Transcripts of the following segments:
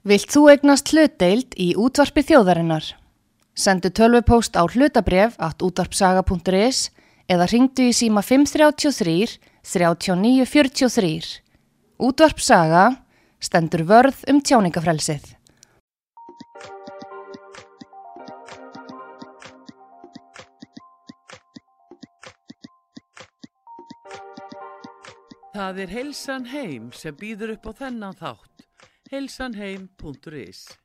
Vilt þú egnast hlutdeild í útvarpi þjóðarinnar? Sendu tölvupóst á hlutabref at útvarpsaga.is eða ringdu í síma 533 3943. Útvarpsaga stendur vörð um tjáningafrelsið. Það er heilsan heim sem býður upp á þennan þátt heilsanheim.is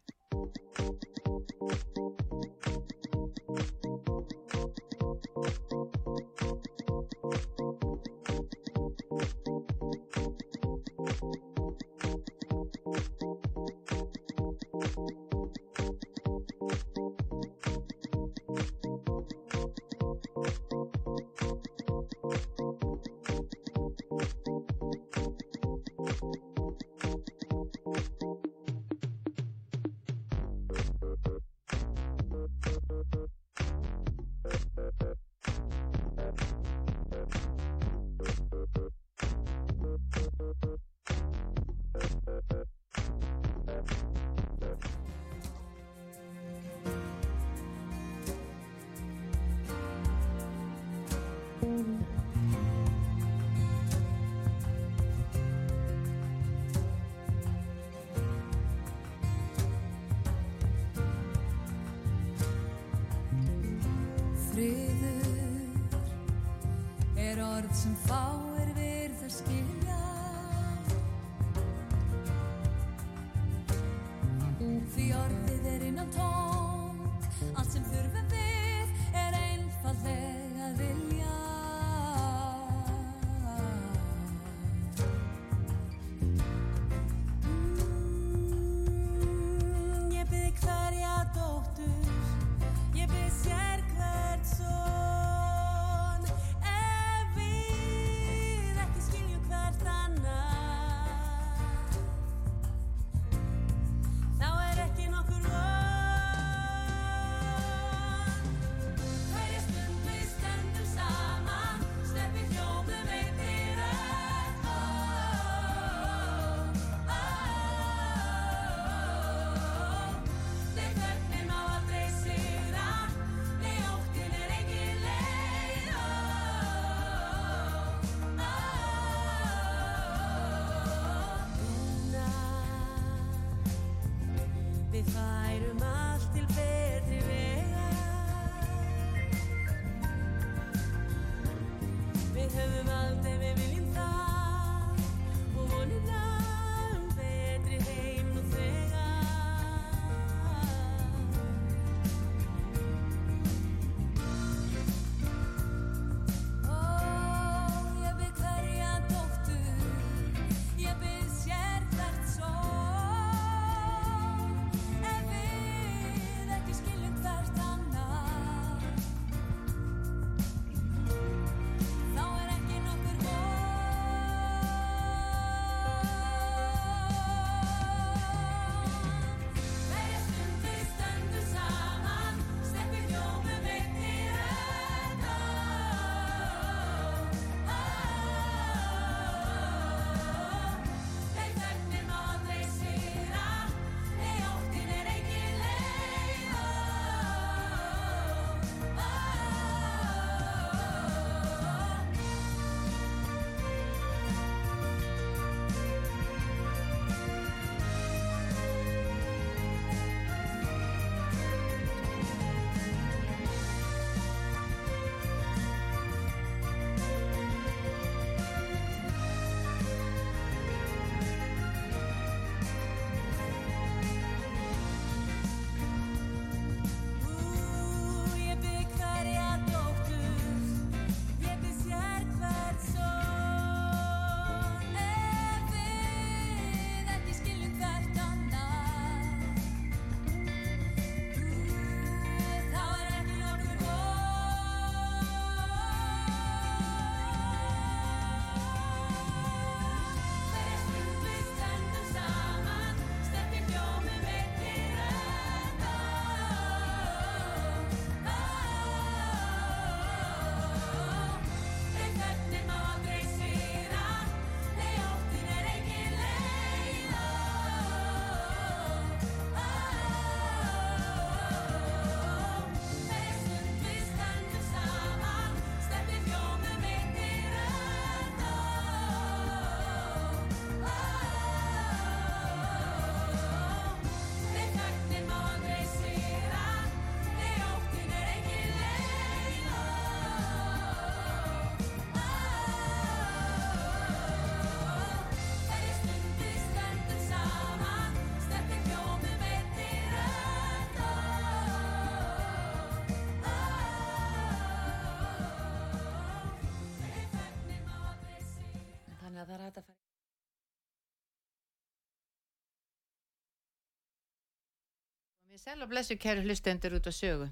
Komið sæl og blessu kæru hlustendur út á sögu.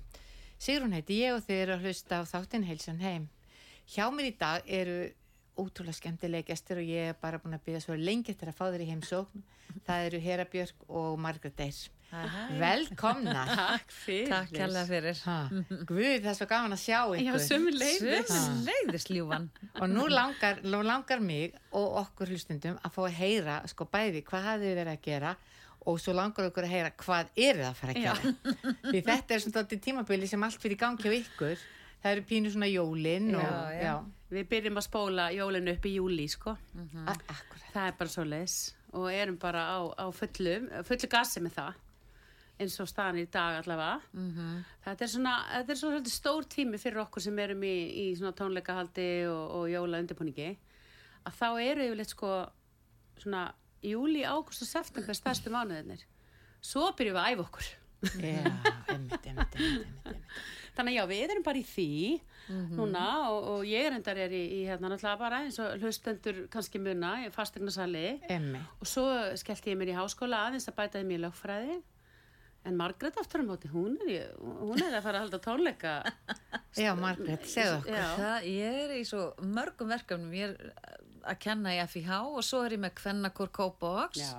Sigrun heiti ég og þið eru að hlusta á þáttinn Heilsan heim. Hjá mér í dag eru ótrúlega skemmtilega gestur og ég er bara búin að byrja svo lengi eftir að fá þeir í heimsókn. Það eru Hera Björk og Margrét Eir. Velkomna. Takk fyrir. Takk kærlega fyrir. Ha, Guð, það er svo gaman að sjá Já, ykkur. sömu leiðis. Leiðis ljúfan. Og nú langar, nú langar mig og okkur hlustundum að fá að heyra sko bæði hvað hafið þið verið að gera og svo langar okkur að heyra hvað er það að fara að gera. Því þetta er svona tímabili sem allt fyrir gangi á ykkur. Það eru pínu svona jólin og Já, já. Við byrjum að spóla jólinu upp í júli, sko. A- akkurat. Það er bara svo leiðis og erum bara á, á fullu, fullu gasi með það eins og staðan í dag allavega. Þetta er svona, þetta er svona stór tími fyrir okkur sem erum í, í svona tónleikahaldi og, og jóla undirbúningi að þá eru yfirleitt sko svona júli, ágúst og september stærstu mánuðinir. Svo byrjum við að æfa okkur. Þannig að já, við erum bara í því núna og, og ég er endar er í, í hérna náttúrulega bara eins og hlustendur kannski muna í fastegnasali Emmitt. og svo skellti ég mér í háskóla aðeins að bætaði mér í lögfræði en Margrét aftur á móti, hún er, í, hún er að fara að halda tónleika Já, Margrét, segðu okkur. Já, Það, ég er í svo mörgum verkefnum, ég er að kenna í FIH og svo er ég með Kvennakor Kópavox já,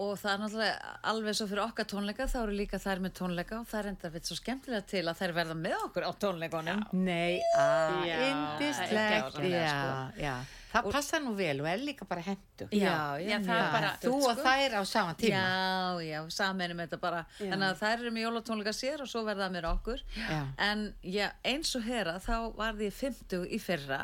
og það er náttúrulega alveg svo fyrir okkar tónleika, þá eru líka þær með tónleika og það er enda við svo skemmtilega til að þær verða með okkur á tónleikunum. Nei, að, Já, indislegt, það er já, sko. já. Það passa nú vel og er líka bara hendu. já, já, það er bara Þú og þær á sama tíma. Já, já, saminum þetta bara Já. þannig að þær eru með jólatónleika sér og svo verða það með okkur Já. en já, eins og hera þá varði ég 50 í fyrra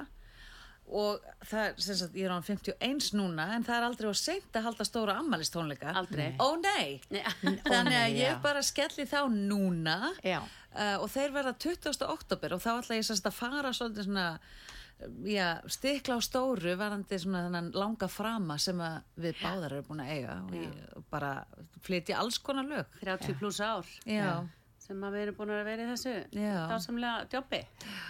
og það er, sem sagt, ég er á 51 núna en það er aldrei á seint að halda stóra ammælistónleika Aldrei. Ó nei, Nei. þannig að ég já. bara skelli þá núna Já. uh, og þeir verða 20. oktober og þá ætla ég sem sagt að fara svolítið svona já, stikla á stóru varandi svona þennan langa frama sem við báðar erum búin að eiga og bara flytja alls konar lög 30 pluss ár já, sem að við erum búin að vera í þessu dásamlega djópi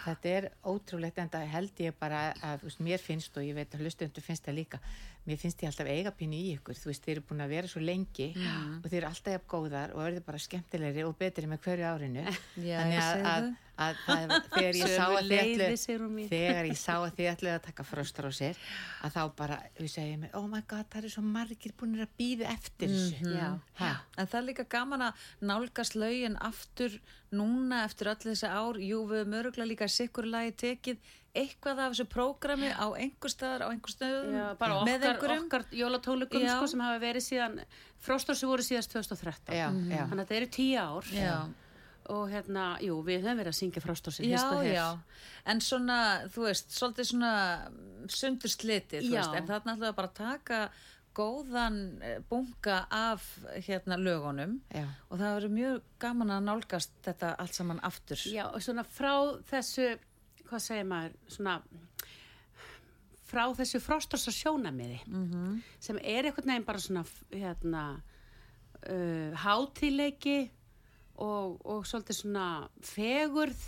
Þetta er ótrúlegt en það held ég bara að veist, mér finnst og ég veit að hlustundu finnst það líka mér finnst ég alltaf eiga pínu í ykkur þú veist, þið eru búin að vera svo lengi Mm. og þið eru alltaf jafn góðar og verður bara skemmtilegri og betri með hverju árinu. Já, þannig að, að, að, að, þegar ég ætlu þegar ég sá að þið ætlu að taka frostur á sér að þá bara, við segjum mér, oh my god það eru svo margir búin að býða eftir þessu. Já. Ha. en það er líka gaman að nálgast lögin aftur núna eftir öll þessi ár. Jú, við höfum öruglega líka sikkur lagi tekið eitthvað af þessu prógrami á einhver staðar, á einhver stöðum Já, bara okkar, okkar jólatónleikum Já. sko, sem hafa verið síðan Frostorsi voru síðast 2013 Já, já. þannig að þetta eru tíu ár Já. og hérna, jú, við höfum verið að syngja já, en svona, þú veist, svolítið svona sundur slitið, þú veist, en það er náttúrulega bara að taka góðan eh, bunga af hérna lögunum Já. og það verður mjög gaman að nálgast þetta allt saman aftur. Já, og svona frá þessu hvað segir maður, svona frá þessu Frostorsa sjónamiði -hmm. sem er einhvern veginn bara svona hérna uh, hátíleiki og, og svolítið svona fegurð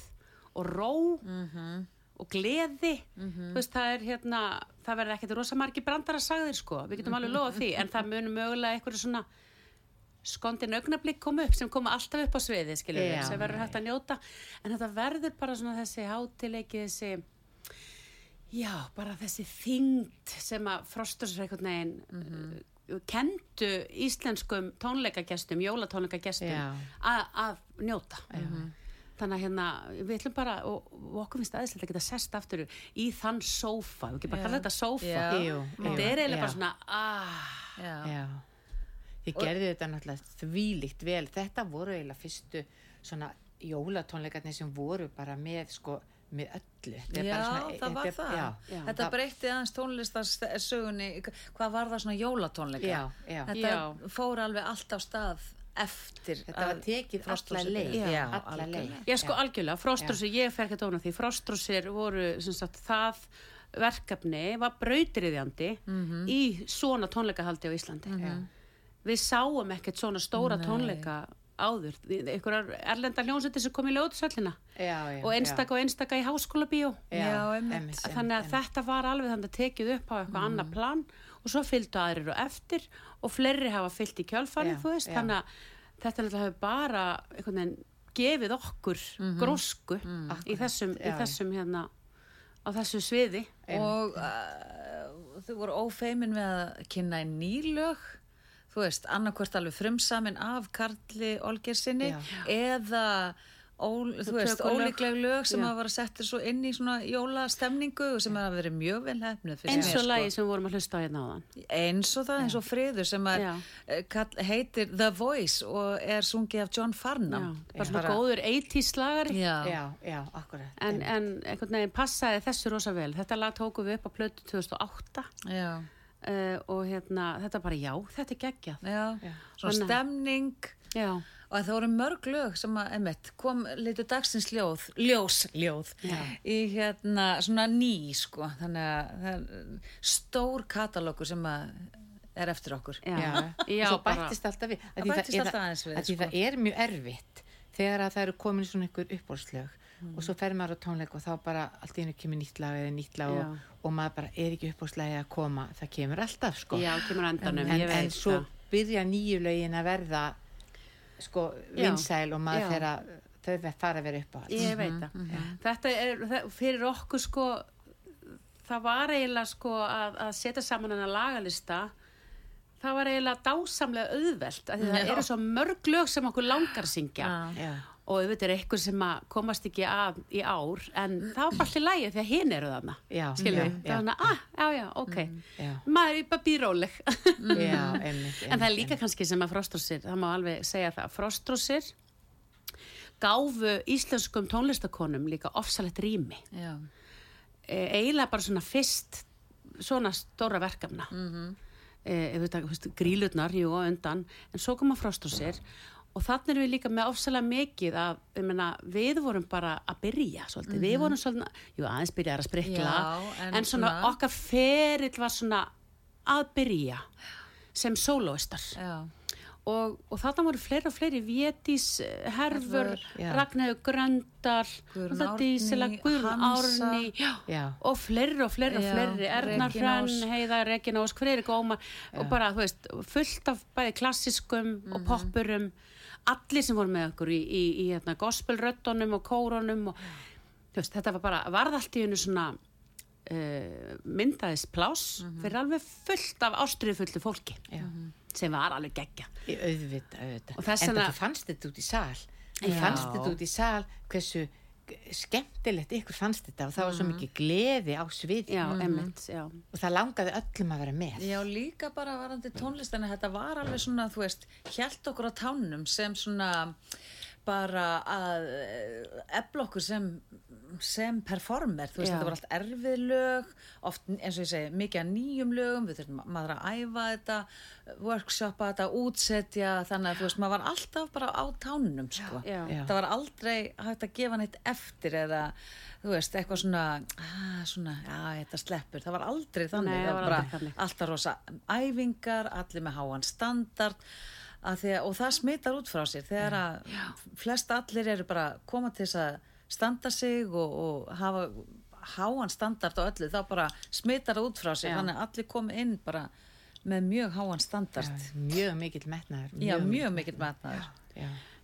og ró -hmm. og gleði þú veist það er hérna það verður ekkert rosa margi brandara sagðir sko við getum alveg lofa því en það munum mögulega einhverju svona skondin augnablík koma upp sem koma alltaf upp á sviði skilur við, sem verður hægt að njóta. En þetta verður bara svona þessi hátileiki þessi já, bara þessi þyngd sem að frostur sér einhvern veginn Mhm. uh, kendu íslenskum tónleikagestum, jólatónleikagestum að, að njóta. Þannig að hérna við ætlum bara og, og okkur finnst aðeinslega að geta sest aftur í þann sófa, við ekki bara kalla þetta sófa. Þetta er eiginlega bara svona ah. Já, þið gerðu þetta náttúrulega þvílíkt vel. Þetta voru eiginlega fyrstu svona jólatónleikarnir sem voru bara með sko, með öllu. Þetta er Já, bara svona- það þetta var er- það. Já, Já. Þetta Það- breytti aðeins tónlistarsögunni, hvað var það svona jólatónleika? Já, já. Þetta Já. fór alveg allt á stað eftir Þetta var tekið Frostrósir alla leið. alla leið. Já, sko, algjörlega, Frostrósir, ég fer ekki að dóna því, Frostrósir voru, sem sagt, það verkefni var brautriðjandi í svona tónleikahaldi á Íslandi. Við sáum ekkert svona stóra tónleika áður, einhverjar erlenda hljónsettir sem kom í já, og einstaka og einstaka í háskóla bíó. Þannig að þetta var alveg þannig að tekið upp á eitthvað annað plan og svo fylgdu aðrir og eftir og fleiri hafa fylgt í þú já. þannig að þetta náttúrulega hefur bara einhvern veginn gefið okkur grósku í þessum, í já, já. þessum hérna á þessu sviði. Og uh, þau voru ófeimin við að kynna í nýlög þú veist, annarkvort alveg frumsamin af Karli Olgersinni Já. eða ól, þú veist, ólíkleg lög sem Já. hafa verið settir svo inn í svona jólastemningu og sem hafa verið mjög vel hefnið fyrir eins og lagi sem við vorum að hlusta á hérna áðan eins og það, eins og friður sem að Já. eh, kall, heitir The Voice og er sungið af John Já, Farnham bara svona góður 80s slagari Já. já, já, akkurat en, en veginn passaði þessu rosa vel þetta lag tókum við upp á plötu 2008 Já. Uh, og hérna, þetta bara já, þetta er geggjað. Já. Já. svona stemning. Já, og það voru mörg lög sem að, einmitt, kom litur dagsins ljóð, ljós ljóð í hérna svona ný sko, þannig að það er stór katalókur sem að er eftir okkur. Já, já, já og svo bara- bættist alltaf við. Það bættist er- alltaf aðeins við, sko. það er mjög erfitt þegar að það eru komin svona ykkur uppbólslög og svo fer maður á tónleik og þá bara allt í einu kemur nýtt lag eða nýtt lag og, og maður bara er ekki uppbólslagi að koma. Það kemur alltaf sko. Já, kemur á endanum, en, ég en veit svo það. byrja nýju lögin að verða sko vinsæl og maður fer að þau fara að vera upp á alls ég veit það. Þetta er, það, fyrir okkur sko það var eiginlega sko að, að setja saman hennar lagalista það var eiginlega dásamlega auðvelt af því það eru svo mörg lög sem okkur langar að syngja. Já. Og auðvitað er eitthvað sem að komast ekki að í ár en það var allir lægið því að hinn eru þarna skilur við, það var svona, ah, já, já, ok. Já. maður er bara býróleg. Já, einmitt, en það er líka kannski sem að Frostrósir það má alveg segja það, Frostrósir gáfu íslenskum tónlistakonum líka ofsalett rými. E, eiginlega bara svona fyrst svona stóra verkefna. Mm -hmm. e, veit, grílutnar jú og undan, en svo koma Frostrósir og þannig erum við líka með ofsalega mikið að, ég meina, við vorum bara að byrja svolítið, við vorum svolítið jú, aðeins byrjaði að sprikla Já, en en, svona, svona- okkar ferill var svona að byrja sem sólóistar Já. og, og þarna voru fleiri og fleiri Vétís, Herfur, Hervör, já. Ragnhildur Gröndal Dísela, Guðrún. Árni já, Já. og fleiri og fleiri og Já, fleiri Erna Hrönn. Heiða, Regina Ósk, Friðrik Ómar og bara, þú veist, fullt af bæði klassiskum og poppurum allir sem voru með okkur í, í, í hérna, gospelröddunum og kóronum og veist, þetta var bara, varð allt í hennu svona uh, myndaðis pláss fyrir alveg fullt af ástriðfullu fólki Já. sem var alveg geggja Í auðvita, auðvita. En þú fannst þetta út í sal. Þú fannst þetta út í sal hversu skemmtilegt ykkur fannst þetta og það var svo mikið gleði á svið já og það langaði öllum að vera með. Já, líka bara varandi tónlistina, þetta var alveg svona, þú veist, hjælt okkur á tánum sem svona bara að ebla okkur sem, sem performer, þú veist, þetta var allt erfið lög, oft eins og ég segi, mikið að nýjum lögum, við þurfum maður að æfa þetta, workshopa þetta, útsetja, þannig að þú veist, maður var alltaf bara á tánum, sko. Já. Já. Það var aldrei hægt að gefa neitt eftir eða, þú veist, eitthvað svona, ah, svona, já, þetta sleppur, það var aldrei þannig, Nei, það var bara aldrei alltaf rosa æfingar, allir með háan standard að, og það smitar út frá sér þegar að flest allir eru bara koma til þess að standa sig og, og hafa háan standard og öllu þá bara smitar það út frá sér. Já. þannig að allir kom inn bara með mjög háan standard. Mjög mikill metnaður já, mjög mikill metnaður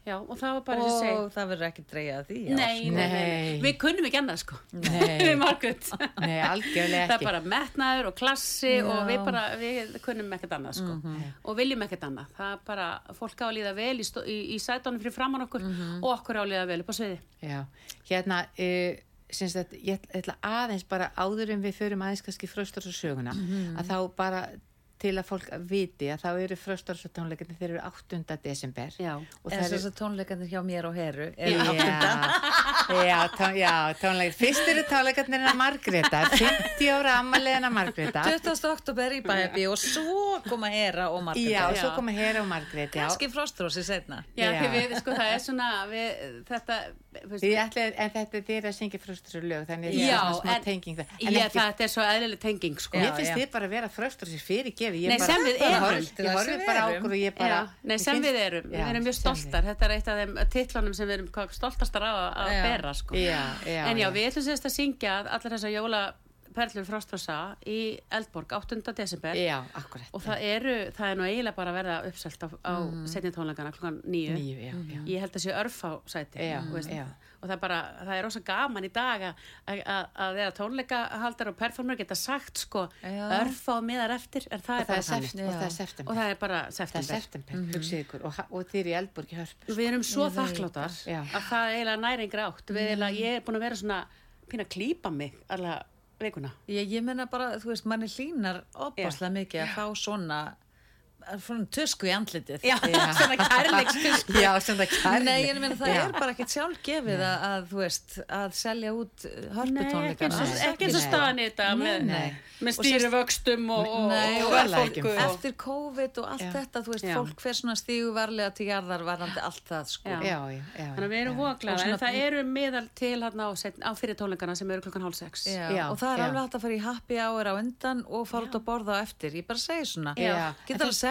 já. Og það var bara þess að segja og það verður ekki dreigað að því já, Nei, nei, nei, nei, við kunnum ekki annað sko. Nei. Við Margrét Nei, algjörlega Það er bara metnaður og klassi Já. og við bara, við kunnum ekkert annað sko. Mhm. og viljum ekkert annað. Það er bara, fólk á að líða vel í, í, í sætunum fyrir framann okkur Mhm. og okkur á að líða vel upp á sviði. Já, hérna uh, syns að ég ætla aðeins bara áður en við förum aðeins kannski fröstars og söguna að þá bara til að fólk viti að þá eru fröstars og tónleikarnir þeir eru 8. desember Já. og en það þess eru að tónleikandir hjá mér og Heru Já, eru já, tón, já, tónleik Fyrst eru tónleikarnir hennar Margreta 50 ára ammalið hennar Margreta 20. oktober í Bæbi og svo koma Hera og Margrét Já, og svo Já. koma Hera og Margrét Já, kannski Frostrósi setna Já, Já. því við, sko, það er svona við, þetta ætli, en þetta er þér að syngja fröstars og lög þannig að Já, það er svona smá en- tenging. Já, en ekki, þetta er svo eðlileg tenging sko Mér Já, finnst já. þið bara að vera fröstars í fyrirgefi Nei, sem við erum. Ég horfi bara á okkur og ég bara Já, nei, sem mér við finnst- erum, Já, við erum mjög stoltar þetta er eitt af þeim titlunum sem við erum stoltastar á að, bera sko. En já. við ætlum sérst að syngja allar þessar jóla Perlur Frostrosa í Eldborg 8. desember Já, akkurat. og það eru, það er nú eiginlega bara að verða uppselt á, á mm. setni tónleikana klukkan nýju. Ég held að sé örf á sæti Já, já. og það er bara, það er rosa gaman í dag að- vera tónleikahaldar og performer geta sagt sko Já. örf á miðar eftir en það er það bara er, þannig og það er september. og það er bara það er september hugsið ykkur. Og, og þið eru í Eldborg í Hörpu. við erum svo þakkláttar að það er eiginlega næringri átt við eiginlega, ég er búin að vera svona pína að klípa mig alla veikuna Ég, ég menna bara, þú veist, manni hlínar opaslega mikið að fá svona svona tusku í andlitið Já, svona kærleikstus Já, sem það kærlega. Nei, ég meina það Já. er bara ekkert sjálfgefið að, að, þú veist, að selja út Nei, hörputónleikana eins og- ekki eins og Nei. staðan í þetta með, Nei. með stýrivöxtum og, og, Nei, og og og- eftir COVID og allt Já. þetta, þú veist, Já. fólk fer svona stíguvarlega til jarðar varandi allt það, sko. Já. Já, já, já. Þannig að við erum já. svona- en það eru miðal til hérna á, set- á fyrir tónleikana sem eru klukkan hálf sex. Já, Já, og það er já. alveg hægt að fara í happy hour á undan og fara út að borða á eftir, ég bara segi svona Já.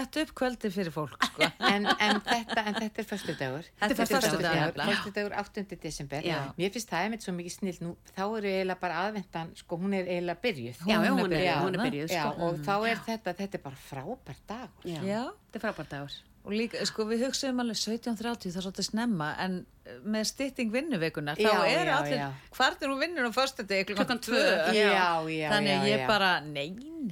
Sett upp kvöldi fyrir fólk sko. En, en, þetta, en þetta er föstudagur Þetta er föstudagur, nefnilega. Föstudagur 8. desember Já. Mér finnst það einmitt svo mikið snill nú, Þá eru eiginlega bara aðvendan Sko hún er eiginlega byrjuð Já, já, hún er, byrjuð, hún er byrjuð, sko. og þá er þetta, þetta er bara frábær dagur Já. Já. Þetta er frábært dagur. og líka, sko, við hugsaðum alveg 17.30 það er svolítið snemma, en með stytting vinnuveikunar, þá eru já, allir já. hvartir hún vinnur á föstu degi klukkan Klukkan 2 tvö. Já, já, þannig ég já. bara, nei,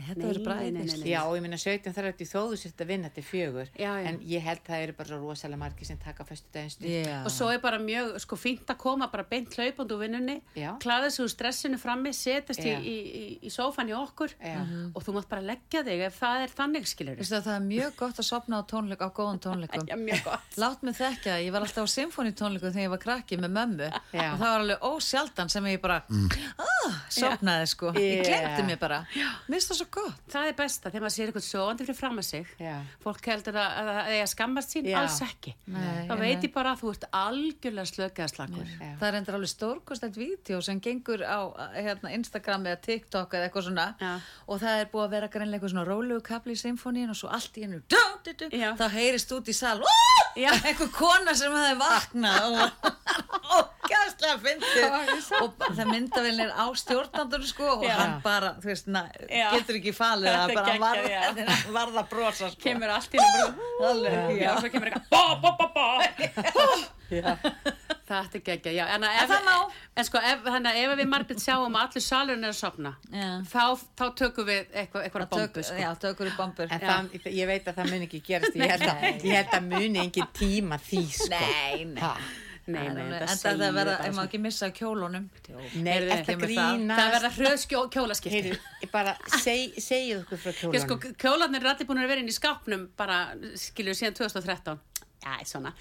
þetta verður nei. Já, og ég minna 17.30 þó þú sért að vinna til fjögur Já. En ég held það eru bara rosalega margir sem taka stund Já. Og svo er bara mjög, sko, fínt að koma bara beint hlaupand úr vinnunni, Já. klaða sig úr stressinu frammi, setast í, í, í, í sófan í okkur og þú mátt bara leggja þig ef það er þannig, skilur Veistu að það er mjög gott að sopna á tónleik á góðum tónleikum Symfónitónleikum þegar ég var krakki með mömmu Já. og það var alveg ósjaldan sem ég bara ah, sopnaði sko ég glemdi mér bara, mér finnst það svo gott Það er besta þegar maður sér eitthvað sjóandi fyrir fram að sig. Já. Fólk heldur að að það eigi að skammast sín, Já. alls ekki. Nei, þá veit ég bara að þú ert algjörlega slökaða slagur. Það er endur alveg stórkostætt vídeo sem gengur á hérna, Instagram eða TikTok eða eitthvað svona Já. og það er búið að vera greinlega eitthvað svona rólegu kapli í symfóníin og svo allt í hennu Já. þá heyrist út í sal eitthvað kona sem hefði vaknað ógæðslega fyndið og það myndavélin er á stjórnandur sko og Já. hann bara, þú veist, na, getur ekki falið það bara varða, varða brosa sko. Kemur allt í Já, já. svo kemur eitthvað bá, bá, bá, bá. Það er geggja, já En, ef, má. En sko, ef, þannig að ef við margir sjáum að allir salurinn er að sopna þá, þá tökum við eitthvað, eitthvað bombu sko. Já, tökur í bombur En það, ég veit að það mun ekki gerast Ég held að, ég held að muni engin tíma því sko. Nei, nei. Ha. Nei, nei, en þetta það verða, ég má ekki missa kjólunum. Nei, þetta grínast? Það verða hröð kjólaskipti. Heyrðu, ég bara seg, segið okkur frá Já, kjólunum. sko, kjólarnir er allir búin að vera inn í skápnum bara, skilju, síðan 2013 Já, svona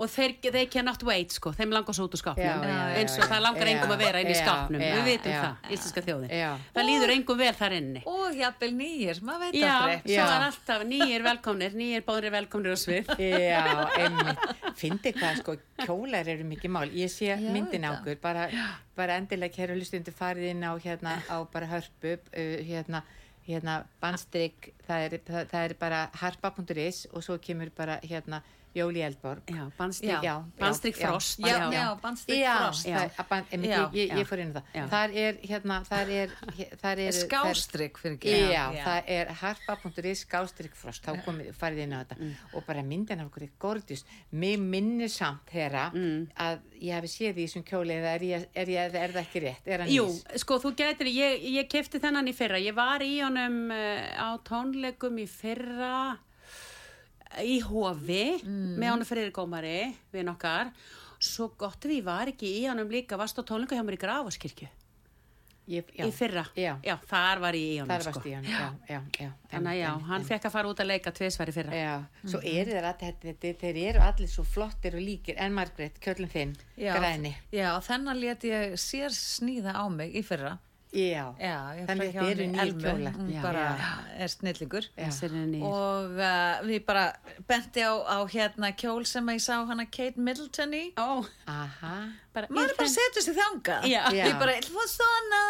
og þeir, they cannot wait, sko, þeim langar svo út úr já, eins og það langar Já, engum að vera inn í já, við vitum já. það, íslenska þjóðin. Það líður engum vel þar inni. Og jafnvel nýjir, maður veit Já, aldrei. svo Já. er alltaf nýjir velkomnir, nýjir bóðnir velkomnir á svið. Já, einmitt. Fyndi hvað, sko, kjólar eru mikið mál. Ég sé Já, myndin á þetta. okkur bara, bara endilega kæru hlustundu farið inn á hérna, á bara hörpu uh, hérna, hérna er, það, það er bara harpa.is og svo kemur bara hérna Jóli Eldborg. Já. frost. Ég, fór inn á það. Þar er, hérna, þar er þar er, já, það er harpa.is skástrík frost, þá komið, farið inn á þetta. Mm. og bara myndin af okkur er gorgeous. Mér minnir samt þeirra Mm. að ég hafi séð því sem kjóli eða er, ég, er, ég, er það ekki rétt, Jú, sko þú getur, ég, ég kefti þennan í fyrra, ég var í honum uh, á tónleikum í fyrra í hofi með honum fyrir gómari við nokkar, svo gott ég var ekki í honum líka, varst á tónleiku hjá mér í Grafaskirkju Ég, já, í fyrra, já, þar var ég í honum þar sko. varst í hann já, já, já, þannig að já, einmitt, hann einmitt. fekk að fara út að leika tvisvar í fyrra. Já, svo eru þeir þetta, þeir eru allir svo flottir og líkir. En Margrét, kjöllin þinn, já, græni. já, þennan let ég sér sníða á mig í fyrra Já, já, ég Þannig hjá þetta eru Já, bara já. er snillingur. Og uh, við bara benti á, á hérna kjól sem ég sá hana Kate Middleton í. Ó, aha. Bara, maður er bara að setja sig þangað. Já. ég bara, ég var svona?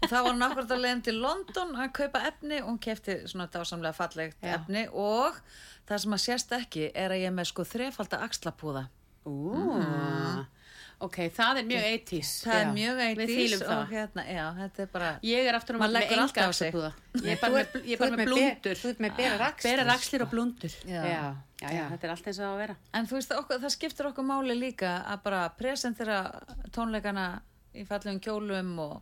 Og það var nákvæmt að leiðin til London að kaupa efni. Og hún kefti svona dásamlega fallegt Já. efni. Og það sem að sést ekki er að ég er með sko þrefalda axlapúða. Ú, ok, það er mjög 80s það er Já. mjög Við eitís fýlum og það. hérna, já, þetta er bara Ég er aftur Maður móti með enga á sig. axlabúða. Ég er bara með, er með blúndur. þú ert með berar axlir, Berar sko. axlir og blúndur. Já, já, já. Þetta er allt eins og það að vera. En þú veist, okkur, það skiptir okkur máli líka að bara presentera tónleikana í fallegum kjólum og,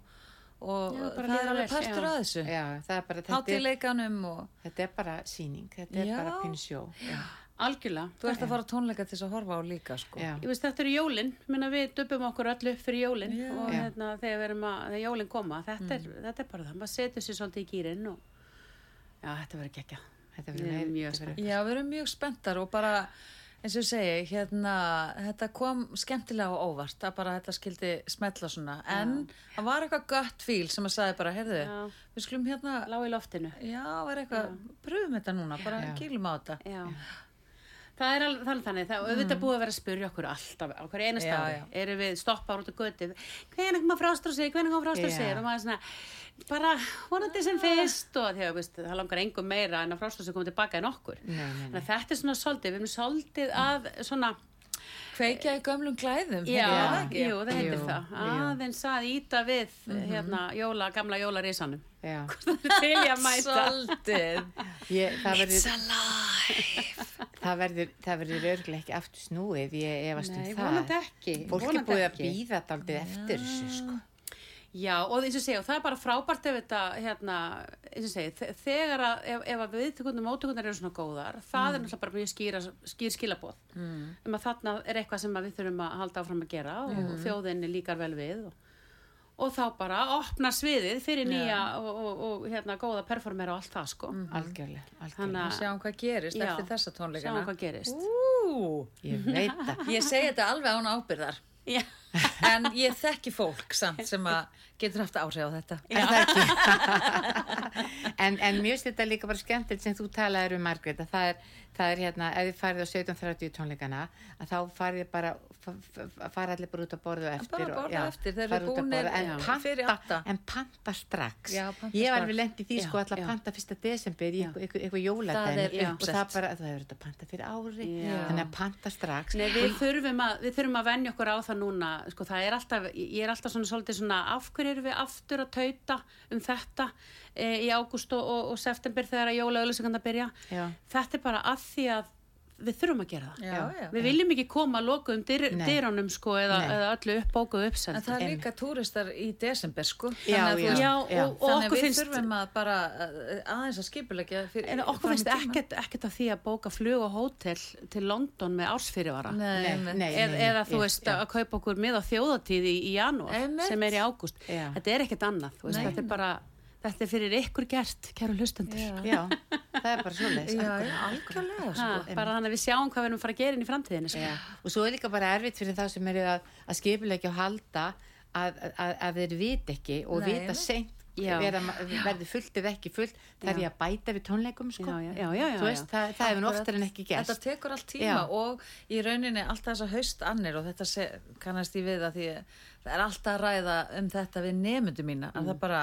og það er alveg partur að þessu. Já, það er bara, þetta er, er bara síning, þetta er bara pínu sjó. Já. Algjörlega. þú ert að fara á tónleika til þess að horfa á líka, sko. Já. Ég veist, þetta eru jólin, minna við döpum okkur öllu upp fyrir jólin Já. og hérna, þegar, við erum að, þegar jólin koma, þetta, er, þetta er bara það, maður setur sér svolítið í gýrin og já, þetta verður gekkja. Þetta verður er mjög spennt. Já, við erum mjög spenntar og bara, eins og ég segi, hérna, þetta kom skemmtilega og óvart að bara þetta skildi smetla svona, en það var eitthvað gött fíl sem að sagði bara, heyrðu, Já. við skulum hérna, Lá í loftinu. já, er eitthvað, pröfum þetta núna, bara kýlum á þetta. Já. Það er alveg þannig þannig, það er auðvitað búið að vera að spurja okkur alltaf, á hverju einast ári, já. erum við stoppar út á götu, hvernig koma frástur hvernig koma frástur Já. og maður er svona, bara vonandi sem fyrst og því að veist, það langar engum meira en að frástur koma tilbaka en okkur. Nei, nei, nei. Þannig að þetta er svona svolítið, við erum svolítið að svona, Kveikja í gömlum klæðum, já, heitir það ekki? jú, það heitir það, aðeins að íta við hérna jóla, gamla jólarísanum. Já. Til ég að mæta. Svolítið. Ég, það verður, alive. Það verður, það verður örglega ekki aftur snúið, ég efast um Nei, það. vonandi ekki, Fólk er vonandi búið að ekki. býða daldið eftir þessu, sko. Já, og eins og segja, og það er bara frábært ef þetta, hérna, eins og segja, þe- þegar að, ef, ef að viðtökundum og mótökundar eru svona góðar, það er náttúrulega bara mjög skýra, skýr skilabóð Mm. um að þarna er eitthvað sem að við þurfum að halda áfram að gera og Mm. þjóðinni líkar vel við og, og þá bara opna sviðið fyrir nýja og, og, og hérna góða performera og allt það, sko. Algjörlega, algjörlega. Þannig að, Sjáum hvað gerist Já. eftir þessa tónleikana. sjáum hvað gerist. Ú, Ég veit það. ég segi þetta alveg án ábyrðar. Já, En ég þekki fólk samt sem að getur haft áhrif á þetta. Er það ekki? en, en mjög styrta líka bara skemmtilegt sem þú talaðir um Margrét að það er, það er hérna, ef þið farið á 17.30 tónleikana að þá farið bara fa- fa- fara allir bara út að borða eftir Bara borða eftir, þeir eru borða, en, en panta strax. Já, panta ég var við lent í því sko Já, alltaf já. panta fyrsta desember í eitthvað, er og það bara, það er þetta panta fyrir ári þannig að panta strax. Nei, við þurfum, að, við þurfum að venja okkur á það núna, sko, það er alltaf, ég er alltaf svona svolítið svona, af hverju erum við aftur að tauta um þetta í ágúst og, og, og september þegar að jóla auðlýsinganda byrja. Já. Þetta er bara að því að við þurfum að gera það. Já, já. Við viljum ekki koma að lokuðum dyr, Nei. dyrunum, sko, eða, eða öllu uppbókuðu En uppsend. það er líka túristar í desember, sko. Já, Þannig að og, og Þannig að við finnst... þurfum að bara uh, aðeins að skipulegja fyrir En okkur finnst ekkert, ekkert að því að bóka flug og hótel til London með ársfyrirvara. Eða þú veist já. að kaupa okkur með á þjóðatíð í, í janúar sem er í ágúst þetta er ekkert annað, þetta er bara þetta er fyrir ykkur gert, kæru hlustendur Já. já, það er bara algjörlega, ha, sko. bara þannig að við sjáum hvað við erum að fara að gera inn í framtíðinni sko. Og svo er líka bara erfitt fyrir það sem eru að, að skipulegja og halda að, að, að þeir vit ekki og Nei, vita seint verður fullt eða ekki fullt það er ég að bæta við tónleikum sko. já, já, já, já, já, Þú veist, það, það hefur oftar en ekki Þetta gerst tekur allt tíma Já. og í rauninni alltaf þessa haust annir og þetta se, kannast ég við að því það er alltaf að ræða um þetta við nemyndu mína að það bara,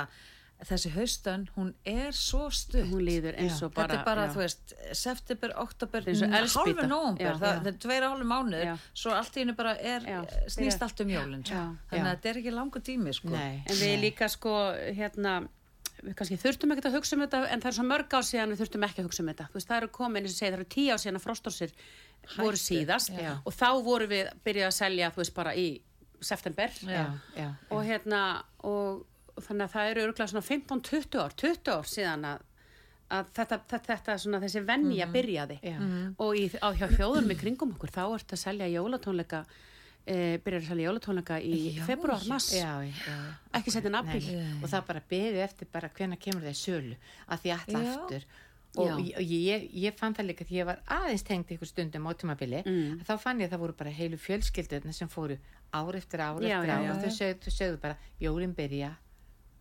þessi haustön hún er svo stutt hún líður eins Já. og bara þetta er bara, já. þú veist, september, oktober er nómber, Já. það, er tveira hálfu mánuður Já. svo allt í hennu bara er, Já. snýst Byrja- allt um jólinn sko. Þannig að þetta er ekki langur tími sko. Nei, en við líka sko hérna við kannski þurftum ekkert að hugsa um þetta en það er svo mörg ár síðan við þurftum ekki að hugsa um þetta veist, það eru komin, eins og segja, það eru tíu ár síðan að frostórsir voru síðast Já. og þá voru við byrjað að selja, þú veist, bara í september já, já, og hérna og þannig að það eru örgulega svona 15-20 ár 20 ár síðan að, að þetta, þetta, þetta svona þessi venja byrjaði. Já. og í, á hjá þjóðurum í kringum okkur þá ertu að selja jólatónleika e, byrjar að selja jólatónleika í februar, mars, ekki setja Nei, og það bara beðið eftir bara hvenær kemur í sölu að því alla Já. aftur. Og ég, ég, ég fann það líka því ég var aðeins tengt ykkur stundum á tímabili Mm. að þá fann ég að það voru bara heilu fjölskyldurna sem fóru ár eftir ár eftir já, ár já, og þau sögðu, bara jólin byrja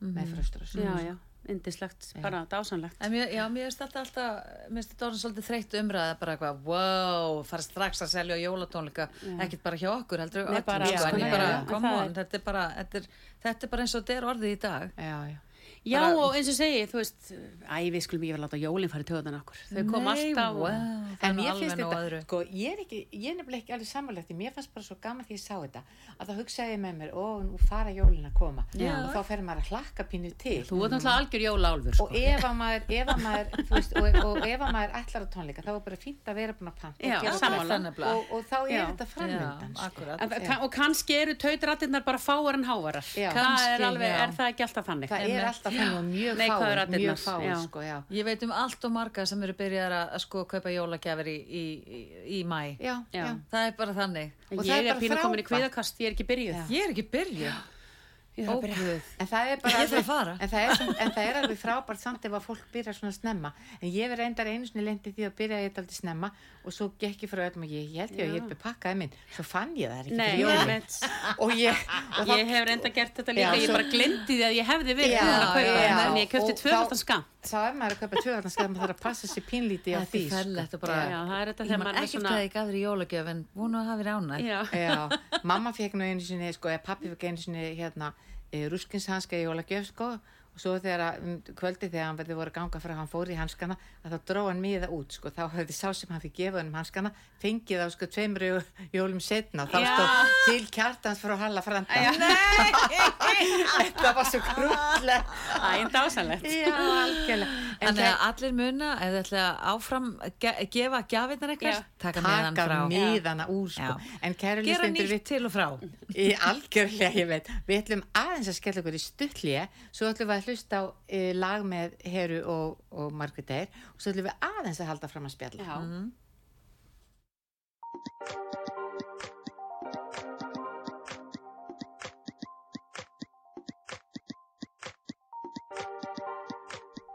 með fröstur og já, já, indislegt, bara dásanlegt En mér, já, mér finnst þetta alltaf, mér finnst þetta orðin svolítið þreytt umræða, bara eitthvað, wow, fara strax að selja jólatónleika, ekkert bara hjá okkur, heldur Nei, bara sko, bara, já, já. come En það on, þetta er bara, þetta er, þetta er bara eins og þetta er orðið í dag. já, já. Já Bara- og eins og segi, þú veist, æ við skulum ég vel láta jólinn fara í töðan okkur. Þau kom Nei, alltaf wow, En alveg finnst þetta, öðru. sko, ég er ekki, ég er nefnilega ekki alveg samanlegt mér fannst bara svo gaman því ég sá þetta að þá hugsaði ég með mér, ó, nú fara jólin að koma Já. og þá fer maður að hlakka pínu til Þú ert náttúrulega algjör jólálfur, sko. og ef að maður, ef að maður, þú veist, og, og ef að maður ætlar á tónleika þá er bara fínt að vera búin að panta Já, og, og, og þá er Já. þetta framöndan kann, og kannski eru tautrættirnar bara fáar en hávarar. Já. það Kannski, er er það ekki alltaf þannig? Það er og mjög fáir raddirnar, mjög fáir, já. sko, já Ég veit um allt og marga sem eru byrjar að, að sko kaupa jólagjafir í, í, í, í mæ. já, Já. já, Það er bara þannig. Og Ég er er bara pínu komin í frábært. kvíðakast, ég er ekki byrjuð. Ég er ekki byrjuð. Ég þarf að byrja. En það er bara Ég þarf að fara. En það er, en það er alveg frábært samt ef að fólk byrja svona snemma. En ég verið reyndar einu sinni lendi því að byrja ég aldrei snemma Og svo gekk ég frá öllum og ég, ég held ég að ég er pakkaði minn. Svo fann ég það ekki Nei, fyrir ég, veit, Og ég, og ég hef reynda gert þetta líka, Já, ég svo- bara glemdi því að ég hefði verið að kaupa þetta, en ég köpti og tvöfaldan þá- skam. Þá er maður að kaupa tvöðarnaskað maður þarf að passa sér pínlítið á Þetta því er fellegt og bara, Já, það er þetta að hafa þér ánæg. Já. Já, mamma fekk nú einu sinni, sko, eða pappi fekk einu sinni hérna e, ruskinshanska í jólagjöf, sko, og svo þegar um, kvöldi þegar hann verði voru ganga frá hann fór í hanskana, að þá dró hann miða út, sko, þá hefði sá sem hann fikk gefa hann um hanskana, fengið á, sko, tveimur jó- jólum setna, þá Já. stóð til kjartans frá Halla Franda. Þetta var svo krúllega. Æ, en dásanlegt. Já, algjörlega. En Þannig að allir muna, ef þið ætla að áfram ge gefa gjafirnar eitthvað, taka taka frá. miðana úr, sko. Gera nýtt til og frá. Í algjörlega, ég veit. Við ætlum aðeins að skella okkur í stuttlið, svo ætlum við að hlusta á e, lag með Heru og, og Margrét Eir og svo ætlum við aðeins að halda fram að spjalla. Já.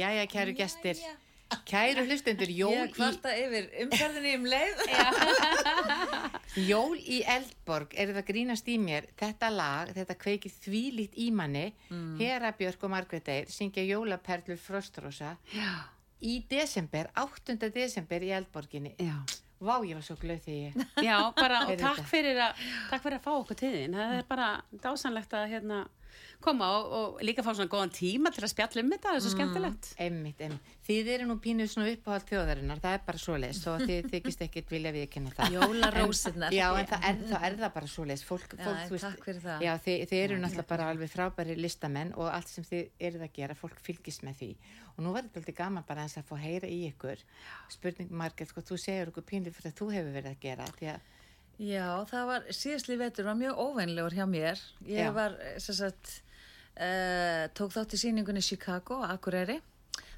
Jæja, kæru gestir. Kæru hlustendur, jól Ég í, kvarta yfir umferðinni um leið. jól í Eldborg, eru það grínast í mér, þetta lag, þetta kveikið þvílít í manni, Mm. Hera Björk og Margrét Eir syngja jólaperlur Frostrósa í desember, 8. desember í Eldborginni. já. Vá, ég var svo glöð því ég. Já, bara og takk fyrir, að, takk fyrir að fá okkur til þín. Það er bara dásanlegt að hérna, koma og, og líka fá svona góðan tíma til að spjalla um þetta, það er svo skemmtilegt. Einmitt, einmitt. Þið eru nú pínuð svona uppáhald þjóðarinnar, það er bara svoleiðis, þó að þið þykist ekkit vilja viðkynna það. Jólarósirnar. Já, en það er, það er það bara svoleiðis. Fólk, Já, fólk, þú takk fyrir það. Já, þið, þið eru náttúrulega bara alveg frábæri listamenn og allt sem þið eruð að gera, fólk fylgist með því. Og nú var þetta alltaf gaman bara eins að fá að heyra í ykkur. Spurning, Margrét, sko, þú segir okkur pínlið fyrir að þú hefur verið að gera, því að, Já, það var, síðastli vetur var mjög óveinlegur hjá mér. Ég Já. var, sem sagt, uh, tók þátt í sýningunni Chicago, Akureyri.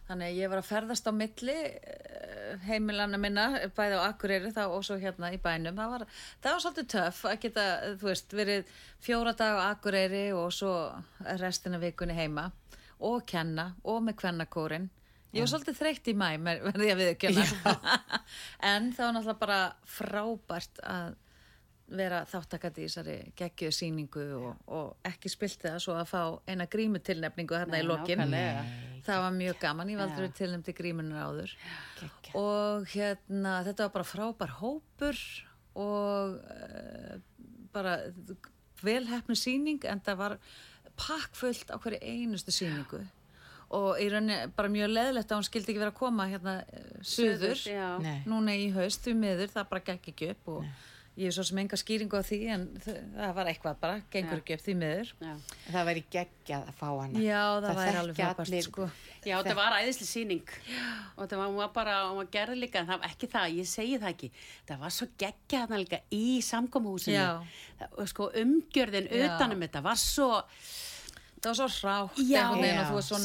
Þannig að ég var að ferðast á milli uh, heimilana minna, bæði á Akureyri þá og svo hérna í bænum. Það var, það var svolítið töff að geta, þú veist, verið fjóra dag á Akureyri og svo restina vikunni heima og kenna og með kvennakórin. Ég var svolítið þreytt í mæ, verði ég að viðkjöna. en það var náttúrulega bara frábært að vera þáttakandi í þessari geggjöðu sýningu og, og ekki spilt það svo að fá eina grímutilnefningu þarna í Nei, lokin. nákvæmlega. Það var mjög gaman, ég aldrei Já. tilnefndi grímunar áður. geggja. Og hérna, þetta var bara frábær hópur og uh, bara velhefnu sýning en það var pakkfullt á hverju einustu sýningu og í rauninni bara mjög leðlegt að hún skildi ekki vera að koma hérna suður Já. Nei. núna í haust því miður, það bara gekk ekki upp og ég er svo sem enga skýringu á því en það var eitthvað bara, gengur Já. ekki upp því miður Já. það væri geggjað að fá hana. Já, það væri alveg frábært, sko. Já, þetta var æðisli sýning og þetta var, var bara, hún var gerð líka það ekki það, ég segi það ekki það var svo geggja þarna líka í samkomuhúsinu Já. Það- og sko umgjörðin Já. utanum þetta var svo það var svo rátt Já. einhvern veginn og Já. þú veist svo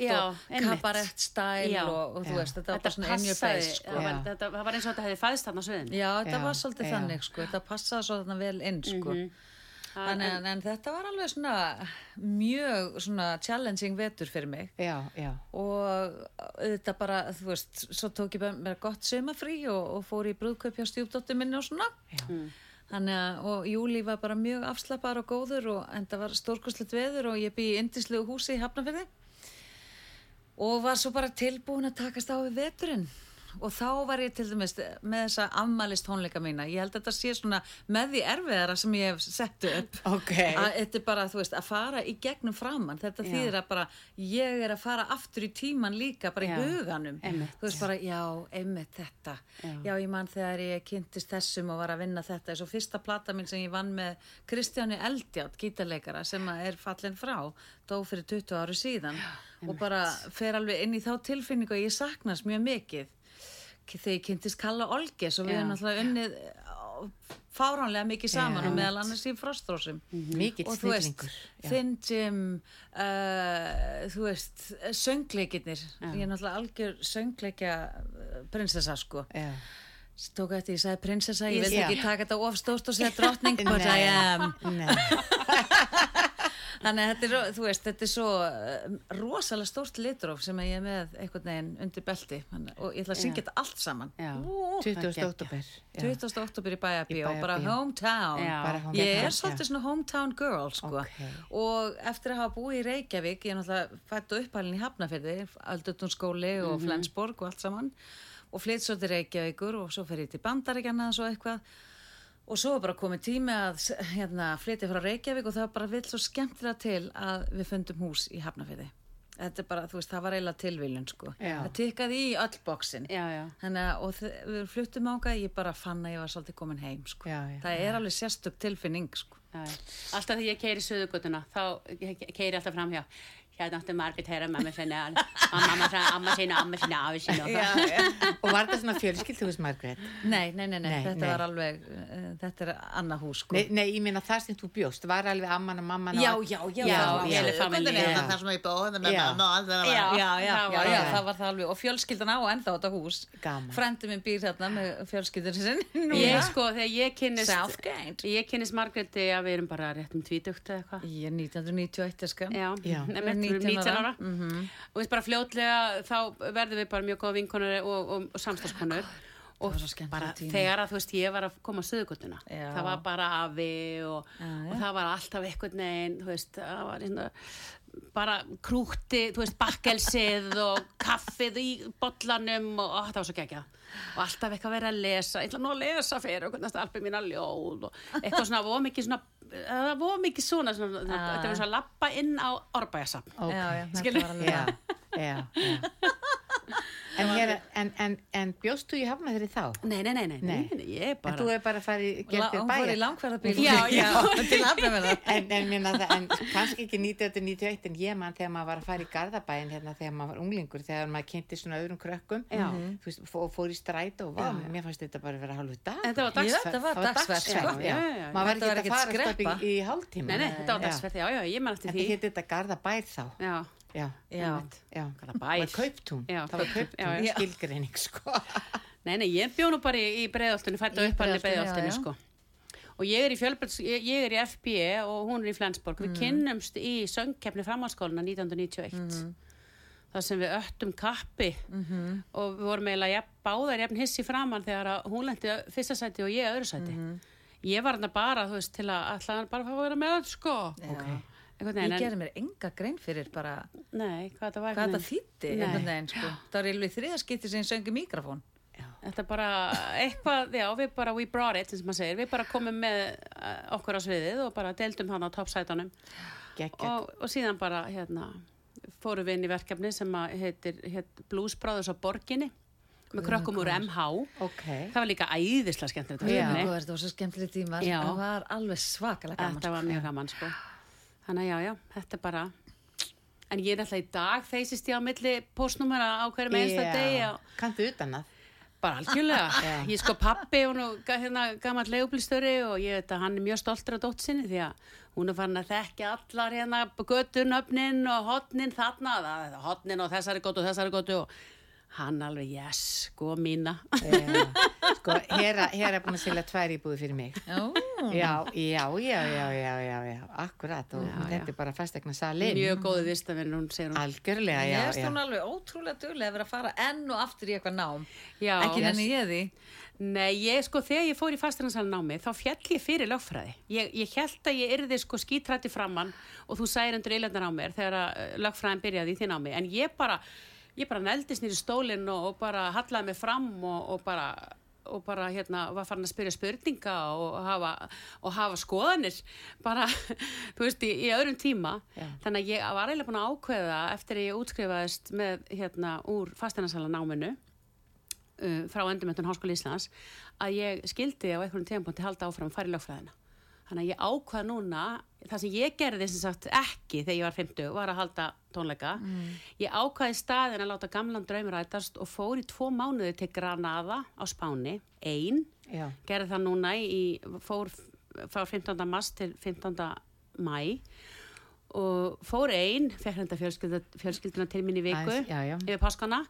já, og kabarett stæl Já. og, og þú Já. veist, þetta var bara svona face sko. það, var, Já. þetta, það var eins og þetta hefði fæðist þarna sviðin Já, þetta Já, var svolítið já. þannig sko, þetta passaði svo þarna vel inn sko. Þannig, en, en þetta var alveg svona mjög svona challenging vetur fyrir mig Já, já. og þetta bara, þú veist, svo tók ég bara gott sumafrí og, og fór í brúðkaup hjá stjúpdóttir minni og svona. Þannig að, og júli var bara mjög afslappar og góður og en það var stórkostlegt veður og ég bý í indislegu húsi í Hafnafyrði og var svo bara tilbúin að takast á við veturinn og þá var ég til dæmis með þessa afmælist tónleika mína ég held að þetta sé svona með því erfiðara sem ég hef sett upp Ok. að þetta er bara, þú veist, að fara í gegnum framann þetta Já. þýðir að bara ég er að fara aftur í tíman líka bara Já. í huganum Einmitt. þú veist bara, já, einmitt þetta Já. já, ég man þegar ég kynntist þessum og var að vinna þetta og fyrsta plata mín sem ég vann með Kristjáni Eldjátt, gítarleikara sem er fallin frá, dó fyrir 20 áru síðan og bara fer alveg inn í þá tilfinningu að ég saknast mjög mikið þegar ég kynntist Kalla Olges og við erum náttúrulega unnið á- fáránlega mikið saman og meðal annars í frostrósum. Þú veist, snillingur. Finn Jim uh, þú veist söngleikirnir, ég er náttúrulega algjör söngleikja uh, prinsessa sko. Já. tók eftir, ég sagði prinsessa, ég Ég- Já. ekki taka þetta of stórt og segja drottning but I am. Nei. Þannig að þetta er, þú veist, þetta er svo uh, rosalega stórt litróf sem ég er með einhvern veginn undir belti Þannig- og ég ætla að syngja þetta allt saman. Ú, 20. geggjað. oktober. 20. oktober í Bæjabíó, Í bara hometown. Bara Ég er svolítið svona hometown girl, sko. Ok. Og eftir að hafa búið í Reykjavík, ég er náttúrulega fætt og upphælinn í Hafnafyrði, Aldurtunskóli og Mhm. Flensborg og allt saman. Og flytt svo til Reykjavíkur og svo fer ég til Bandaríkjana og svo eitthvað. Og svo er bara komið tími að hérna, flytja frá Reykjavík og það var bara vill svo skemmtilega til að við fundum hús í Hafnafyrði. Þetta er bara, þú veist, það var eiginlega tilviljun, sko. Já. Það tikkaði í öll bóksin. Já, já. Þannig að, og við fluttum ángað, ég bara fann að ég var svolítið komin heim, sko. Já, já, það er alveg sérstök tilfinning, sko. Já, já. Alltaf þegar ég keiri söðugötuna, þá keiri alltaf fram hjá. Hérna áttu Margrét heyra mamma sinna, mamma sinna, amma sinna, amma sinna, afi sinna. og var þetta svona fjölskyldhús, Margrét? Nei, nei, nei, þetta nei. var alveg, uh, þetta er annað hús, sko. Nei, nei, ég meina það sem þú bjóst, var alveg amman og mamman og Já, já, já, Já, já, já. já, family, já, já. það sem ég með Já. mamma og allt það Já, já, já, það já, var það. það var það alveg og fjölskyldan á ennþá þetta hús Gaman. frendi minn býr þarna með fjölskyldan sinn Ég sko, þegar ég Self-gained ég kynnist Margréti að við erum bara rétt um tvítugt eða eitthvað. Ég er 1991 sko Já, Já. einmitt, við erum 19 19 ára. ára og veist bara fljótlega þá verðum við bara mjög góða vinkonur og, og, og samstagskonur og bara tími. þegar að þú veist ég var að koma að söðugutuna Já. það var bara afi og, og það var alltaf eitthvað neginn þú veist, það var svona bara krúti, þú veist, bakkelsið og kaffið í bollanum og ó, það var svo geggjað og alltaf eitthvað verið að lesa, ég ætla nú að lesa fyrir og hvernig alveg mína ljóð og eitthvað svona, voru mikið svona það voru mikið svona, svona Ah. þetta var svona að lappa inn á Árbæjasafn Ok. Já, já, þetta Skilur? var Já, já, já. En, hér, en, en, en bjóst þú í hafna þeirri þá? Nei, nei, nei, nei, nei, Nei. ég er En bara þú hefur bara farið La, gert þér hún fór í bæja? langferðarbíl Já, já. til Hafnarfjörðar En, en, minna, það, en kannski ekki 1991 en ég man þegar maður var að fara í Garðabæin hérna þegar maður var unglingur þegar maður kynnti svona öðrum krökkum Já. þú veist, fór, fór í stræt og vá, mér fannst þetta bara að vera hálfu dag Þetta var Ég dagsferð veit, það var dagsverk, dagsferð, sko. já. Já, maður var ekki var að fara já, já, Já. Það var kauptún, Já, það var Kauptún, skilgreining sko nei, nei, ég bjó nú bara í, í breiðoltunni, fætt á Í uppalni Breiðholtinu, breiðoltunni, já, já. sko Og ég er í fjölbjörns, ég, ég er í FBE og hún er í Flensborg. Mhm. Við kynnumst í söngkeppni framhalskóluna 1991. Mhm. Það sem við öttum kappi og við vorum eiginlega báðar jafn hissi framann þegar hún lendi fyrsta sæti og ég öðru sæti. Mhm. Ég var þarna bara, þú veist, til að ætla bara fá að vera með, sko. Já. Einhvern Ég gerði mér enga grein fyrir bara Nei, hvað þetta var hvað þetta þýtti Nei. einhvern veginn sko. Það var eiginlega þriðaskipti sem söngi mikrofón Þetta er bara eitthvað, já, við bara, we brought it, eins og maður segir, við bara komum með uh, okkur á sviðið og bara deildum hann á toppsætunum Gekket og, og síðan bara, hérna, fórum við inn í verkefni sem að heitir, heit Blues Brothers á Borginni með krökkum úr MH. Ok Það var líka æðislega skemmtilegt Þetta var svo skemmtileg tímar Já. Það var alveg svakalega gaman Þetta var sko. mjög gaman, sko. Þannig að já, já, þetta er bara... En ég er alltaf í dag þeisist ég á milli postnúmera á hverjum einsta degi og Kanntu utan að? Bara algjörlega. Ég er sko pappi og nú hérna gammal leigubilstöri og ég veit að hann er mjög stoltur af dótt sinni því að hún er farin að þekkja allar hérna göttunöfnin og hotnin þarna, það- hotnin og þessari göttu og þessari göttu og hann alveg, yes, sko mína. Já, sko, hér er búin að selja tvær íbúði fyrir mig Já, já, já, já, já, já, já, já, akkurat og Já, þetta já. er bara fastegna salin Mjög góðu vistafinn, hún segir hún. algjörlega, já, Ég veist já hún alveg ótrúlega duglega að vera að fara enn og aftur í eitthvað nám Já. Ekki nenni ég því Nei, ég sko, þegar ég fór í fastinarsal námi, þá fjall ég fyrir lögfræði. Ég, ég held að ég yrði sko skítrætti framann og þú sæir undir eilendar á mér þegar að, uh, lögfræðin byrjaði í því námi. En ég bara, ég bara neldist nýri stólinn og, og bara hallaði mig fram og, og bara og bara hérna var farin að spyrja spurninga og hafa, og hafa skoðanir bara, þú veist, í, í öðrum tíma Já. þannig að ég var eiginlega búin að ákveða eftir að ég útskrifaðist með hérna úr fastinarsala náminu uh, frá endurmöntun Háskóli Íslands að ég skildi á einhverjum tímapunkti halda áfram að fara í lögfræðina. Þannig að ég ákvað núna, það sem ég gerði sem sagt ekki þegar ég var 50 var að halda tónleika. Ég ákvaði staðin að láta gamlan draumur rætast og fór í tvo mánuði til Granada á Spáni, ein, já, gerði það núna í, fór frá 15. mars til 15. mæ og fór ein, fekk fjölskylda, fjölskylduna til í viku Aðeins, já, já. yfir páskana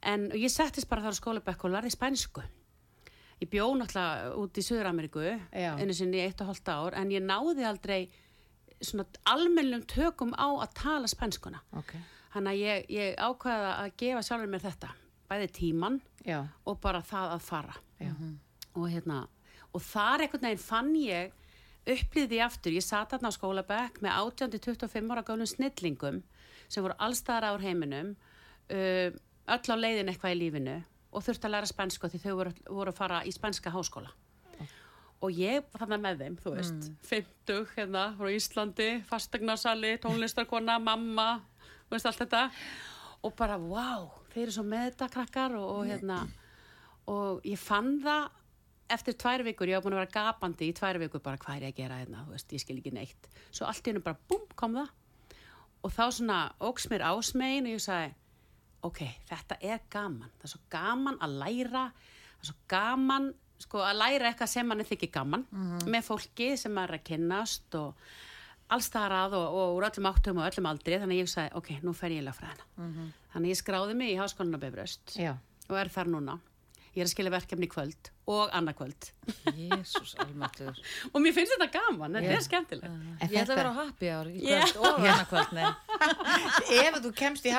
en ég settist bara þar á skólabekk og lærði spænsku ég bjó náttúrulega út í Suður-Ameríku Já. einu sinni í eitt og hálft ár en ég náði aldrei svona almennum tökum á að tala spænskuna. Ok. Þannig að ég, ég ákvaða að gefa sjálfur mér þetta bæði tíman já, og bara það að fara. Já, og hérna og þar einhvern veginn fann ég upplýði aftur, ég sat þarna á skólabekk með 18-25 ára gálum snillingum sem voru allstaðar ár heiminum uh, öll á leiðin eitthvað í lífinu og þurfti að læra spænsku því þau voru, voru að fara í spænska háskóla. Og ég var þarna með þeim, þú veist, 50 hérna frá Íslandi, fastegnarsali, tónlistarkona, mamma, þú veist allt þetta. Og bara, wow, þeir eru svo með þetta krakkar og, og hérna. Og ég fann það eftir tvær vikur, ég var búin að vera gapandi í tvær vikur bara hvað er ég að gera hérna, þú veist, ég skil ekki neitt. Svo allt í hennu bara, búm, kom það. Og þá svona óks mér ásmegin og ég sagði, ok, þetta er gaman, það er svo gaman að læra það er svo gaman sko, að læra eitthvað sem mann er þykir gaman með fólki sem maður er að kynnast og alls þar að og, og úr öllum áttum og öllum aldri. Þannig ég sagði, ok, nú fer ég í lögfræðina. Þannig að ég skráði mig í háskólan á Bifröst og er þar núna. Ég er að skilja verkefni kvöld og annað kvöld. Jésús almættur og mér finnst þetta gaman, þetta er skemmtilegt. En Ég ætla að vera á happy hour kvöld og annað kvöld nei, ef þú kemst í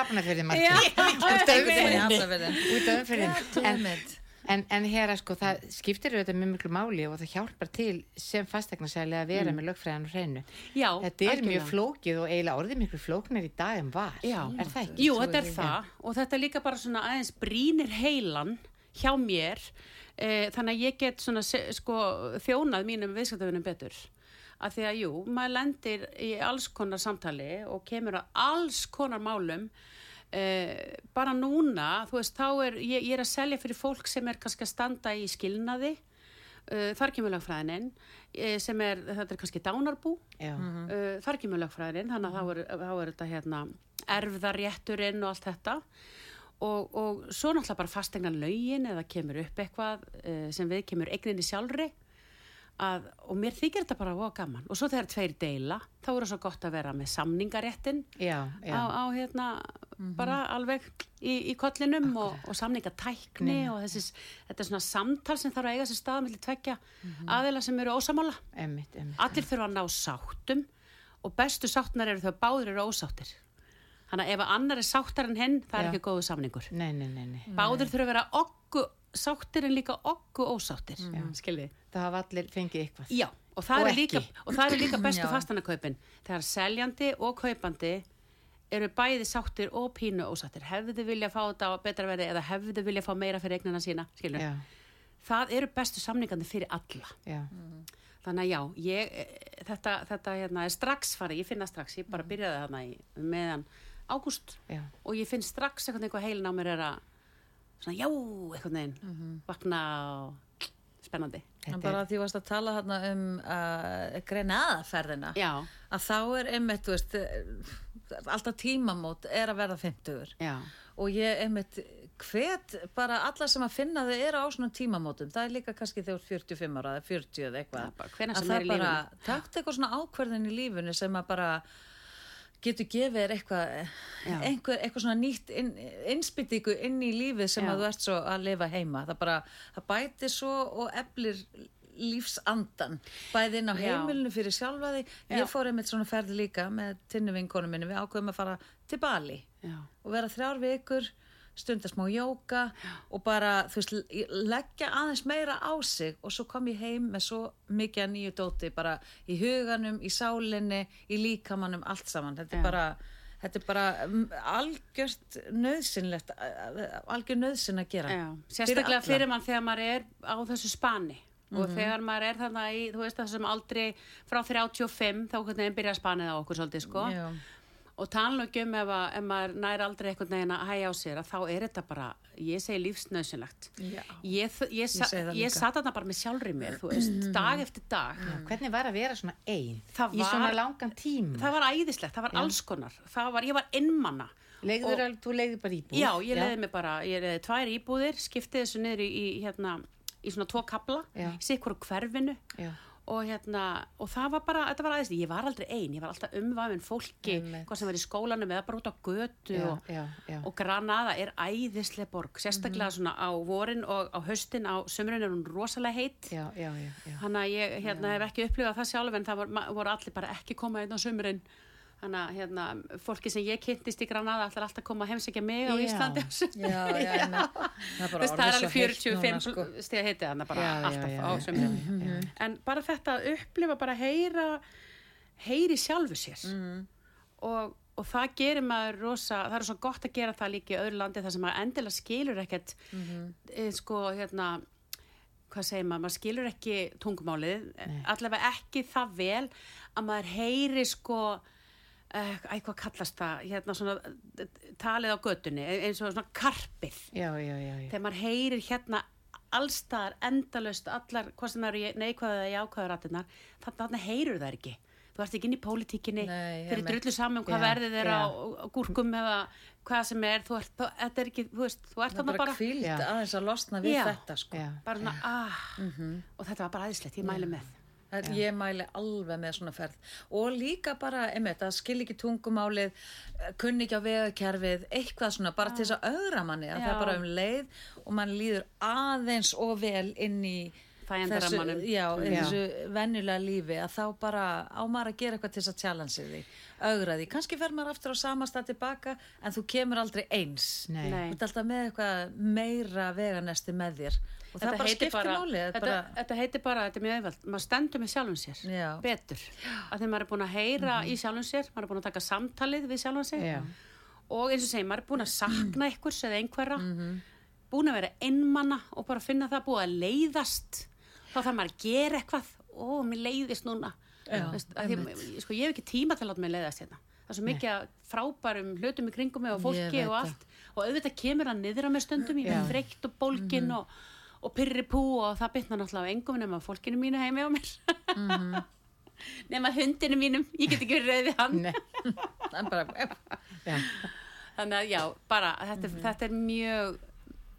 Já. út af umferðinni en, en, hér sko það skiptir auðvitað mjög miklu máli og það hjálpar til sem fastegnarsæli að vera með lögfræðan og hreinu. Já, þetta er algjörlega. mjög flókið og eiginlega orðið miklu flóknar í dag en var. Já. er það ekki? Jú, þetta er það. Og þetta er líka bara svona aðeins brínir heilan hjá mér e, þannig að ég get svona se- sko, þjónað mínum viðskiptafinum betur. Að því að jú, maður lendir í alls konar samtali og kemur að alls konar málum e, bara núna, þú veist, þá er ég, ég er að selja fyrir fólk sem er kannski að standa í skilnaði. Uh, þar kemur lagfræðinin uh, sem er, þetta er kannski dánarbú. Já. uh, þar kemur lögfræðin þannig að þá er, þá er þetta hérna erfðarétturinn og allt þetta og, og svo náttúrulega bara fastegna lögin eða kemur upp eitthvað uh, sem við kemur eigninni sjálfri að, og mér þykir þetta bara voða gaman. Og svo þegar tveir deila þá er það svo gott að vera með samningaréttin Já, já. á, á hérna bara alveg í, í kollinum og, og samningatækni og þessis, þetta er svona samtal sem þarf að eiga sér stað með tvekja aðeila sem eru ósamála allir þurfa að ná sáttum og bestu sáttnar eru þegar báðir eru ósáttir þannig að ef að annar er sáttar en hinn það er Já. ekki góðu samningur Nei, nei, nei, nei. báðir þurfa að vera okku sáttir en líka okku ósáttir mm. skiljið Það hafa allir fengið eitthvað. Já, og það, Og er, líka, og það er líka bestu Já. fastanakaupin þegar seljandi og kaupandi eru bæði sáttir og pínu ósáttir hefðu þið vilja fá þetta á betra verði eða hefðu þið vilja fá meira fyrir eignina sína skilur. Já, það eru bestu samningandi fyrir alla já. þannig að já, ég, eh, þetta, þetta hérna, er strax farið, ég finna strax ég bara byrjaði þarna í meðan ágúst. Já. og ég finn strax eitthvað eitthvað heilin á mér er að svona já, eitthvað neginn vakna og spennandi. En bara því þú varst að tala hérna um uh, greinaðaferðina. Já, að þá er einmitt, veist eh, alltaf tímamót er að verða 50 já, og ég einmitt hvet bara alla sem að finna þau eru á svona tímamótum. Það er líka kannski þegar þú ert 45 ára eða 40 eða eitthvað að sem það bara takt eitthvað svona ákverðin í lífinu sem að bara getur gefið þér eitthvað Já. einhver, eitthvað svona nýtt inn, innspýtingu inn í lífið sem Já. að þú ert svo að lifa heima það bara, það bætir svo og eflir lífsandan bæði inn á Já. heimilinu fyrir sjálfa Já. ég fór einmitt svona ferði líka með tinnu vinkonu minni, við ákveðum að fara til Bali já, og vera þrjár vikur stunda smá jóka og bara, þú veist, leggja aðeins meira á sig. Og svo kom ég heim með svo mikið að nýju dóti bara í huganum, í sálinni í líkamannum, allt saman. Þetta er bara, þetta er bara mm, algjört nöðsynlegt algjör nöðsyn að gera. Já. sérstaklega fyrir mann þegar maður er á þessu spani. Og þegar maður er þarna í, þú veist þessum aldrei frá 35 þá hvernig einn byrja spanið á okkur svolítið sko. Já. Og tala ekki um ef, að, ef maður nær aldrei einhvern veginn að hægja á sér að þá er þetta bara, ég segi lífsnöðsynlegt Já. ég, ég, ég líka. satt þarna bara með sjálfri mér þú veist, dag eftir dag Hvernig var að vera svona ein Það í svona langan tíma? það var æðislegt, það var alls konar það var, ég var innmanna Legður alveg, þú legður bara íbúð? Já, ég leiði mig bara, ég leiði tvær íbúðir, skiptið þessu niður í, í hérna, í svona tvo kabla, Já. sikkur hverfinu Já. Og hérna, og það var bara, þetta var aðeins, ég var aldrei ein, ég var alltaf umvæminn fólki, Einmitt. hvað sem var í skólanum eða bara út á götu Já, og, já, já. og Granada er æðislega borg, sérstaklega svona á vorin og á haustin, á sömurinn er hún rosalega heitt. Þannig að ég hérna, hef ekki upplifað það sjálf en það voru allir bara ekki koma einn á sömurinn. Þannig að hérna, fólki sem ég kynntist í Granada ætlar alltaf að koma að heimsækja mig á Já. Íslandi. Já, já, en það er það er alveg svo heitt 45 núna, sko. steg heitið þannig bara Já, já, alltaf já, á já, sömurinn. En bara þetta að upplifa bara að heyra, heyri sjálfu sér. Og, og það gerir maður rosa, það er svo gott að gera það líka í öðru landi þar sem maður endilega skilur ekkert, eh, sko, hérna, hvað segir maður, maður skilur ekki tungumálið, allavega ekki það vel að maður heyri sko, eitthvað kallast það, hérna svona eh, talið á götunni, eins og svona karpið. Já, já, já, þegar maður heyrir hérna allstaðar endalaust allar, hvað sem eru neikvæða eða jákvæða rættunar, þannig að heyrur það ekki. Þú ert ekki inn í pólitíkinni þeir eru drullu saman um hvað verðið er á, á gúrkum eða hvað sem er. Þú ert, er ekki, þú veist, þú ert er þarna bara kvíld aðeins að losna við þetta sko. Bara svona, ah. Og þetta var bara aðeinslegt, ég mæli með Það, ég mæli alveg með svona ferð. Og líka bara, einmitt, að skilja ekki tungumálið kunni ekki á vegakerfið eitthvað svona, bara til þess að augra manni að það Já. er bara um leið og mann líður aðeins og vel inn í Þægindarammanum. já, þessu venjulega lífi að þá bara á maður að gera eitthvað til þess að challenge því, augra því kannski fer maður aftur á sama stað tilbaka en þú kemur aldrei eins Nei. Nei. þú ert alltaf með eitthvað meira veganesti með þér og það Þetta bara heitir skiptir máli það er þetta, bara, þetta heitir bara, þetta er mjög auðvelt maður stendur með sjálfum sér Já. betur að því maður er búin að heyra í sjálfum sér maður er búin að taka samtalið við sjálfum sér Já. og eins og segir, maður er búin að sakna einhvers eða einhverra búin að vera einmanna og bara finna það búið að leiðast þá þarf maður að gera eitthvað. Ó, mér leiðist núna. Já, Veist, að því, sko, ég hef ekki tíma til að láta mig leiðast hérna. Það er svo mikið frábærum hlutum í kringum mig og fólki og það. allt. Og auðvitað kemur að niður á mig stundum. Ég er þreytt og bólgin Mhm. og, og pyrri pú og það bytna náttúrulega á engum nema fólkinu mínu heimi á mér. Mhm. nema hundinu mínum. Ég get ekki verið rauð við hann. Það þannig að já, bara þetta, Mhm. er þetta er mjög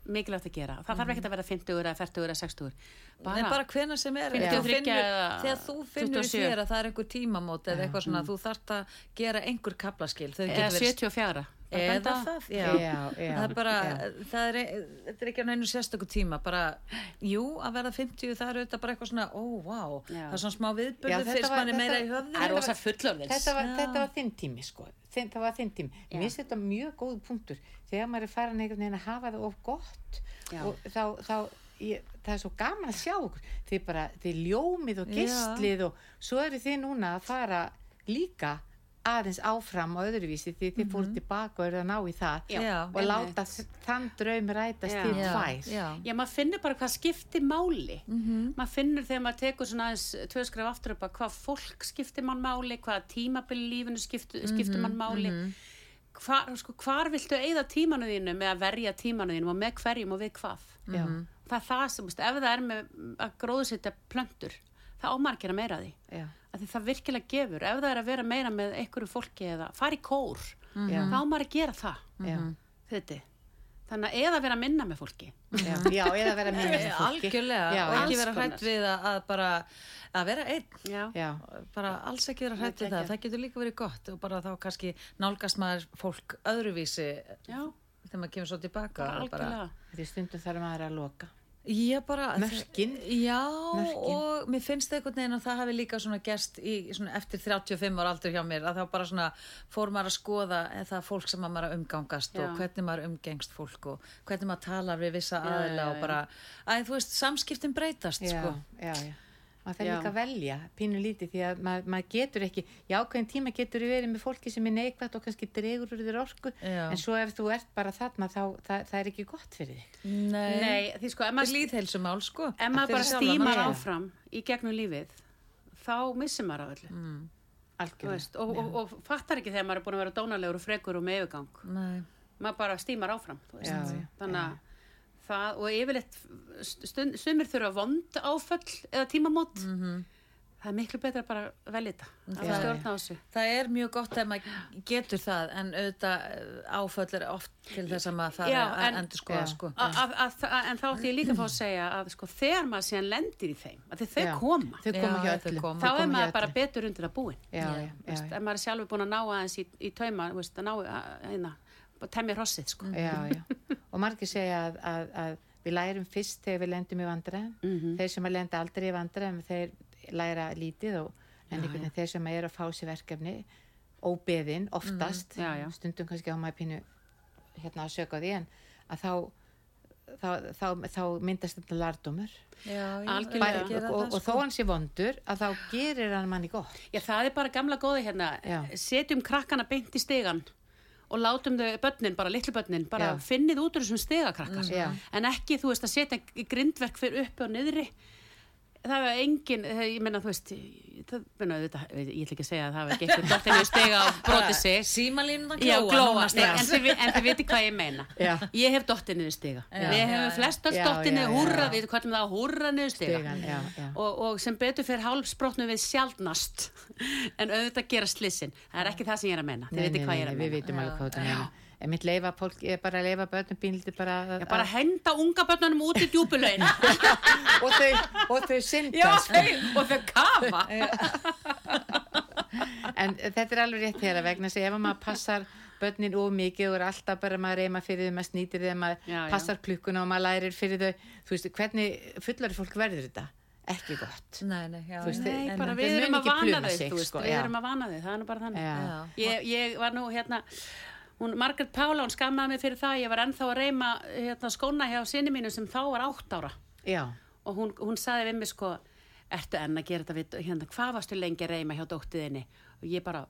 mikilvægt að gera. Það þarf ekki að vera 50 eða 40 eða 60 Bara, Nei, bara hvena sem er 53 Þegar þú finnur, í 27. þér að það er einhver tímamót eða eitthvað svona, þú þarft að gera einhver kaplaskil eða getur verið 74 Það eða það, já. Já, já, það er bara, já. það er, þetta er ekki á neinu sérstöku tíma, bara, jú, að verða 50, það er auðvitað bara eitthvað svona, ó, vá, Já. það er svona smá Já, viðbörðu þetta fyrst var- manni meira þetta- í höfðu. það er rosa fullorðins þetta var, Já. þetta var þinn tími sko þinn, það var þinn tími, Já. mér finnst þetta mjög góð punktur þegar maður er farin einhvern veginn að hafa það of gott Já. og þá, þá ég, það er svo gaman að sjá okkur þið bara, þið ljómið og Já. gistlið og svo eru þið núna að fara líka aðeins áfram og öðruvísi því þið fóru tilbaka og eru að ná í það Já. Já. og láta þ- þann draum rætast Já. til Já, tvær já. Já, maður finnur bara hvað skiptir máli. Mhm. Maður finnur þegar maður tekur svona aðeins tvö skref aftur upp að hvað fólk skiptir mann máli, hvað tímabil í lífinu skiptir, Mhm, skiptir mann máli. Hvar, sko, hvar viltu eigða tímanu þínu með að verja tímanu þínu og með hverjum og við hvað? Já. Það er það sem, veist, ef það er með að gróðsetja plöntur, það ámar að meira því. Já. Því það virkilega gefur. Ef það er að vera meira með einhverju fólki eða fara í kór, Já. þá ámar að gera það. Já. Þetta. Þannig að eða vera minna með fólki. Já. já, eða vera minna Eh, með fólki Algjörlega, já, og ekki vera hrætt við að, að bara, að vera einn. Já. já, bara alls ekki vera hrætt við það það getur líka verið gott og bara þá kannski nálgast maður fólk öðruvísi Já, þegar maður kemur svo tilbaka bara bara, algjörlega. því stundum þarf maður að loka já bara Mörkin. já Mörkin. og mér finnst einhvern veginn að það hafi líka svona gerst í, svona eftir 35 ára aldur hjá mér að þá bara svona fór maður að skoða eða það fólk sem að maður að umgangast Já. og hvernig maður umgengst fólk og hvernig maður talar við vissa Já, aðila já, og bara, að þú veist, samskiptin breytast já, sko já, já maður þarf Já. líka að velja pínu lítið því að maður, maður getur ekki í ákveðin tíma getur verið með fólki sem er neikvægt og kannski dregur úr þér orku Já. en svo ef þú ert bara þarna þá það, það er ekki gott fyrir þig Nei, Nei, því sko, ef þetta er maður, líðheilsumál sko ef maður bara mann. áfram í gegnum lífið, þá missir maður af öllu. Mm. Veist, og, og, og fattar ekki þegar maður er búin að vera dónalegur og frekur og með yfirgang. Nei. Maður bara stímar áfram, Þannig að það, og yfirleitt, sumir þurfa vond áföll eða tímamót. Mhm. Það er miklu betra bara að velja þetta, að Já, stjórna á þessu. Það er mjög gott ef maður getur það en auðvitað eh, áföll er oft til þess að maður Já, að en- endur skoða Já. sko. Að, að, að, en þá ætti ég líka að fá að segja að sko, þegar maður síðan lendir í þeim, að þau Já. koma, þau koma Já, þá er maður bara betur undir að búin. já, já, já, Veist, já, ef maður er sjálfur búin að ná aðeins í, í tauma veist, að ná að, hérna, bara temja hrossið sko. já, já. og margir segja að, að, að við lærum fyrst þegar við lendum í vandræðum. Mhm. þeir sem að lenda aldrei í vandræðum þeir læra lítið og, en veginn þeir sem eru að fá sér verkefni óbeðin oftast. Já, já. stundum kannski á maður pínu hérna að söka því en að þá þá, þá, þá myndast þetta Já, já, gera og, og þó hann sé vondur að þá gerir hann manni gott. Já, það er bara gamla góði hérna, Já. setjum krakkana beint í stegan og látum þau börnin, bara litlu börnin, bara Já. finnið út úr þessum stegakrakkar. Já. En ekki, þú veist, að setja grindverk fyrir uppi og niðri. Það er engin, það- ég menna, þú veist, það, menna, þetta, ég ætla ekki að segja að það var ekki einhver dottin í stega og brotið sig. Símalínunan Já, glóa, en, þið, vi- en þið viti hvað ég meina. Já. ég hef dottið niður stiga. Já, við hefum já. flest öll Já, dottið já, niður húrra, við kallum það húrra niður já. Og, og sem betur fyrir hálfsbrotnum við sjálfnast en auðvitað gera slissin það er ekki það sem ég er að meina, þið Nei, viti nei, hvað ég er að við en mitt leifa fólk, ég er bara að leifa börnum pínlítið bara, að- Já, bara henda unga börnunum út í djúpulögin og, þau, og þau syndans þau, og þau kafa. en þetta er alveg rétt þegar vegna þess að ef maður passar börnin of mikið og er alltaf bara maður reyma fyrir þau, maður snýtir þau, maður Já, já. passar klukkuna og maður lærir fyrir þau þú veist, hvernig fullari fólk verður þetta? ekki gott Nei, nei, já. Þú veist, nei, en við munu erum að vana veist, sko, við já. erum að vana þau, það er nú bara þannig. Já. Já. Ég, ég var nú hérna, hún, Margaret Pála, hún skammaði mig fyrir það, ég var ennþá að reyma hérna, skóna hjá sinni mínu sem þá var átt ára. já, Og hún, hún saði við mig sko, ertu enn að gera þetta við, hérna, hvað varstu lengi að reyma hjá dóttiðinni? Og ég bara,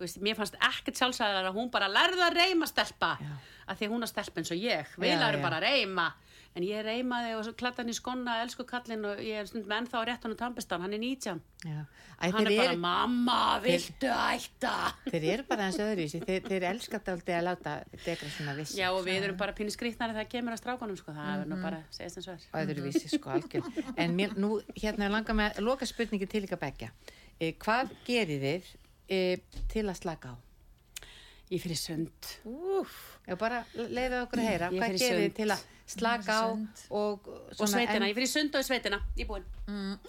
veist, mér fannst ekkert sjálfsæðar að hún bara lærði að reyma stelpa. Já. Af því að hún er stelpa eins og ég, við lærum bara að reyma. En ég reymaði og hann í skonna, elsku kallinn og ég er stundum ennþá rétt hann á tambistan, hann er 19. já. Æ, hann er bara, eru, mamma, viltu ætta? þeir eru bara eins öðru þeir, þeir elska dálítið að láta degra svona viss Já, og við erum bara pínu skrýtnari þegar kemur að strákunum, sko, það er nú bara, segist eins og er. öðruvísi sko algjör en mér, nú hérna langar með að loka spurningi til ykkar begja e, hvað gerir þið e, til að slaka á? Ég fyrir sund. Já, bara leiðu okkur að heyra, Ég hvað gerir þið til að slaka á og Og sveitina, ég fyrir sund og í sveitina, ég búinn.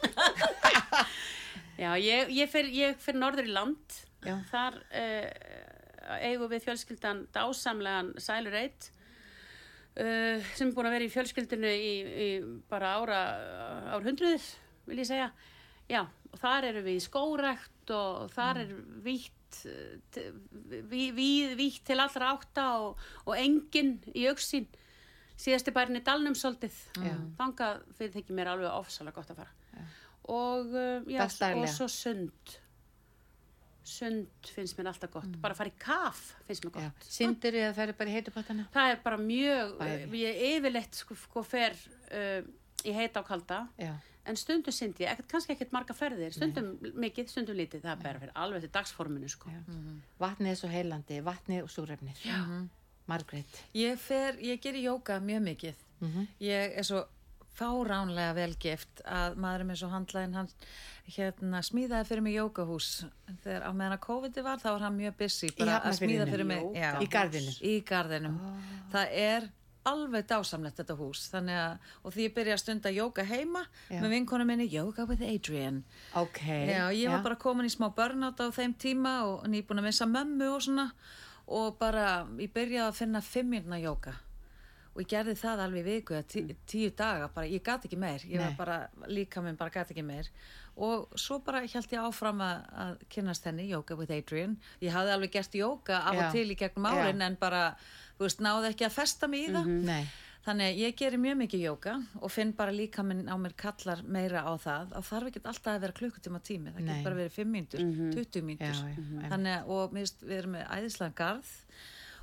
Já, ég, ég fyrir ég fer norður í land. Já. Þar uh, eigum við fjölskyldan dásamlegan Sælur Eitt. Uh, sem er búin að vera í fjölskyldinu í, í bara ára árhundruðir, vil ég segja. Já, og þar eru við í skórækt og þar er vítt eh, vítt til allra átta og, og engin í auksín síðasti bærin í Dalnum svolítið. Já. þangað fyrir þykir mér alveg ofsalega gott að fara. Og, uh, já, og svo sund. Sund finnst mér alltaf gott. Bara að fara í kaf finnst mér Já, gott. Syndir eða það er bara í heitupottana það er bara mjög Bæði. ég yfirleitt sko, sko fer uh, í heita á kalda. Já, en stundum syndi ég, ekkert, kannski ekkert marga ferðir. Stundum mikið, stundum lítið. Það er bara fyrir alveg til dagsforminu sko. vatnið er svo heilandi, vatnið og súrefnið Margrét? Ég fer, ég gerir jóka mjög mikið. Mhm. Ég er svo fáránlega velgift að maðurinn eins og handlæðin hann hérna smíðaði fyrir mig jókahús þegar á meðan að COVID var þá var hann mjög busy bara að smíða fyrir mig. Já, Í garðinum? í garðinum. Það er alveg dásamlegt þetta hús. Að, og því ég byrja að stunda jóka heima Já. með vinkonu minni Yoga with Adrian. Ok Já, ég var bara komin í smá burnout á þeim tíma og nýbúin að missa mömmu og svona og bara, ég byrjaði að finna fimmjörna jóka og ég gerði það alveg viku, tí, tíu daga bara, ég gat ekki meir, ég var bara líka minn bara gat ekki meir. Og svo bara held ég áfram að, að kynnast henni, Yoga with Adrian. Ég hafði alveg gert jóka af Já. og til í gegnum Já. árin en bara, þú veist, náði ekki að festa mig í það. Nei, Þannig að ég gerir mjög mikið jóka og finn bara líka minn á mér kallar meira á það og þarf ekki alltaf að vera klukkutíma tími, það getur bara verið 5 mínútur, 20 mínútur. Já, já, já. Þannig að, og finnst, við erum með æðislega garð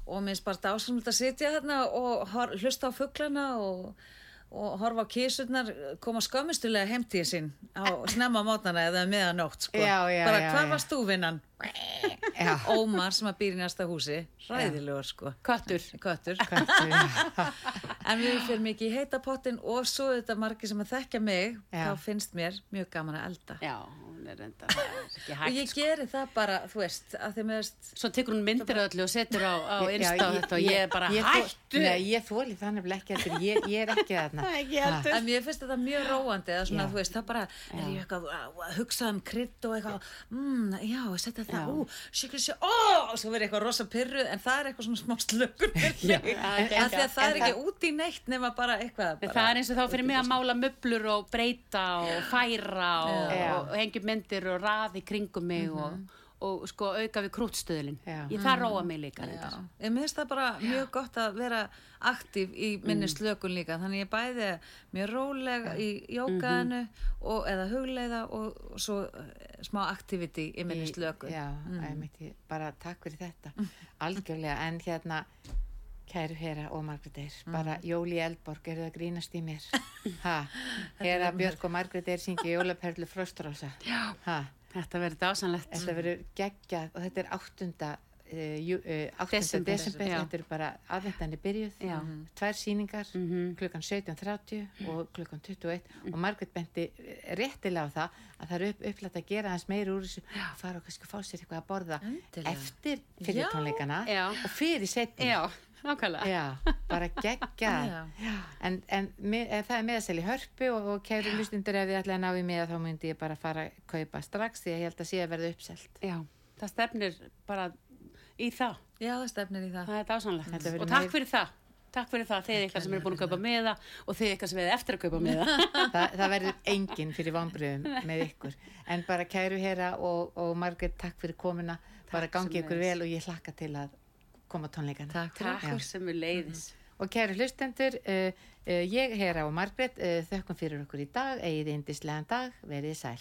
og mér finnst bara dásamlega að sitja þarna og hor, hlusta á fuglana og, og horfa á kísurnar, koma skömmustulega heimtíð sín á snemma mótana eða meðanótt, sko. Já, já, bara, hvað já. varst þú vinnan? já Ómar sem að býr í næsta húsi, ræðilegur, sko. köttur Köttur. Köttur. En við fyrir mikið í heita pottin og svo þetta margir sem að þekkja mig, Já. þá finnst mér mjög gaman að elda. já, hún er er ekki Og hægt ég sko. geri það bara, þú veist, veist, svo tekur hún myndir öllu og setur á, á insta og þetta og ég er bara ég hættu Nei, ég þóli þannig ekki eftir, ég, ég er ekki þarna en mér finnst þetta mjög róandi, svona, veist, það bara, er ég eitthvað að að hugsa um krydd og eitthvað, mm, já, setja það, ú, sikri sér, ó, og svo verið eitthvað rosa pyrruð, en það er eitthvað svona smá slökur Já, af því að það en er ekki út í neitt nema bara eitthvað, bara, það er eins og þá fyrir mig að mála möblur og breyta og færa og, og, og hengja myndir og raði kringum mig og, og sko auka við krútstöðlin. Já. Ég það róa mig líka. Já, ég minnst það bara mjög gott að vera aktív í minni slökun líka þannig ég bæði mjög róleg í jókaðinu og, eða hugleiða og, og svo eh, smá activity í minni slökun Já, einmitt, ég- bara takk fyrir þetta. Algjörlega, en hérna kæru Hera og Margrét Eir bara Jóli Eldborg, eru það að grínast í mér? Ha, Hera Björk og Margrét Eir syngja Jólaperlu Frostrósa. Ha, Þetta verður dásanlegt. þetta verður geggjað og þetta er áttunda Uh, jú, uh, 8. Desember, þetta eru bara aðvendan byrjuð Já. tvær síningar Mhm. klukkan 17.30 og klukkan 21 og Margrét benti réttilega á það að það er upp, upplætt að gera hans meira úr þessu og fara og kannski fá sér eitthvað að borða Endilega. eftir fyrir Já. tónleikana Já. og fyrir Já. Nákvæmlega. Já, bara geggja. Já. En, en, mi- en það er miðasel í hörpu og, og kæru lustundur ef þið ætlaði að ná í miða þá myndi ég bara fara að kaupa strax því að ég held að sé að verða uppselt. Já, það stefnir bara í það. Já, það stefnir í það. Það er dásanlegt. Þetta verður Og takk fyrir það. Takk fyrir það, þið ykkar sem eru búin að kaupa miða og þið ykkar sem eru eftir að kaupa miða. Þa, það verður enginn fyrir vonbröðum með ykkur. En bara kæru hera og, og Margrét, takk fyrir komuna. bara gangi ykkur vel og ég hlakka til að koma á tónleikana. Takk Takk sem við leiðis. Og kæru hlustendur, uh, uh, ég, Hera og Margrét, uh, þökkum fyrir okkur í dag, eigið indislegan dag, verið sæl.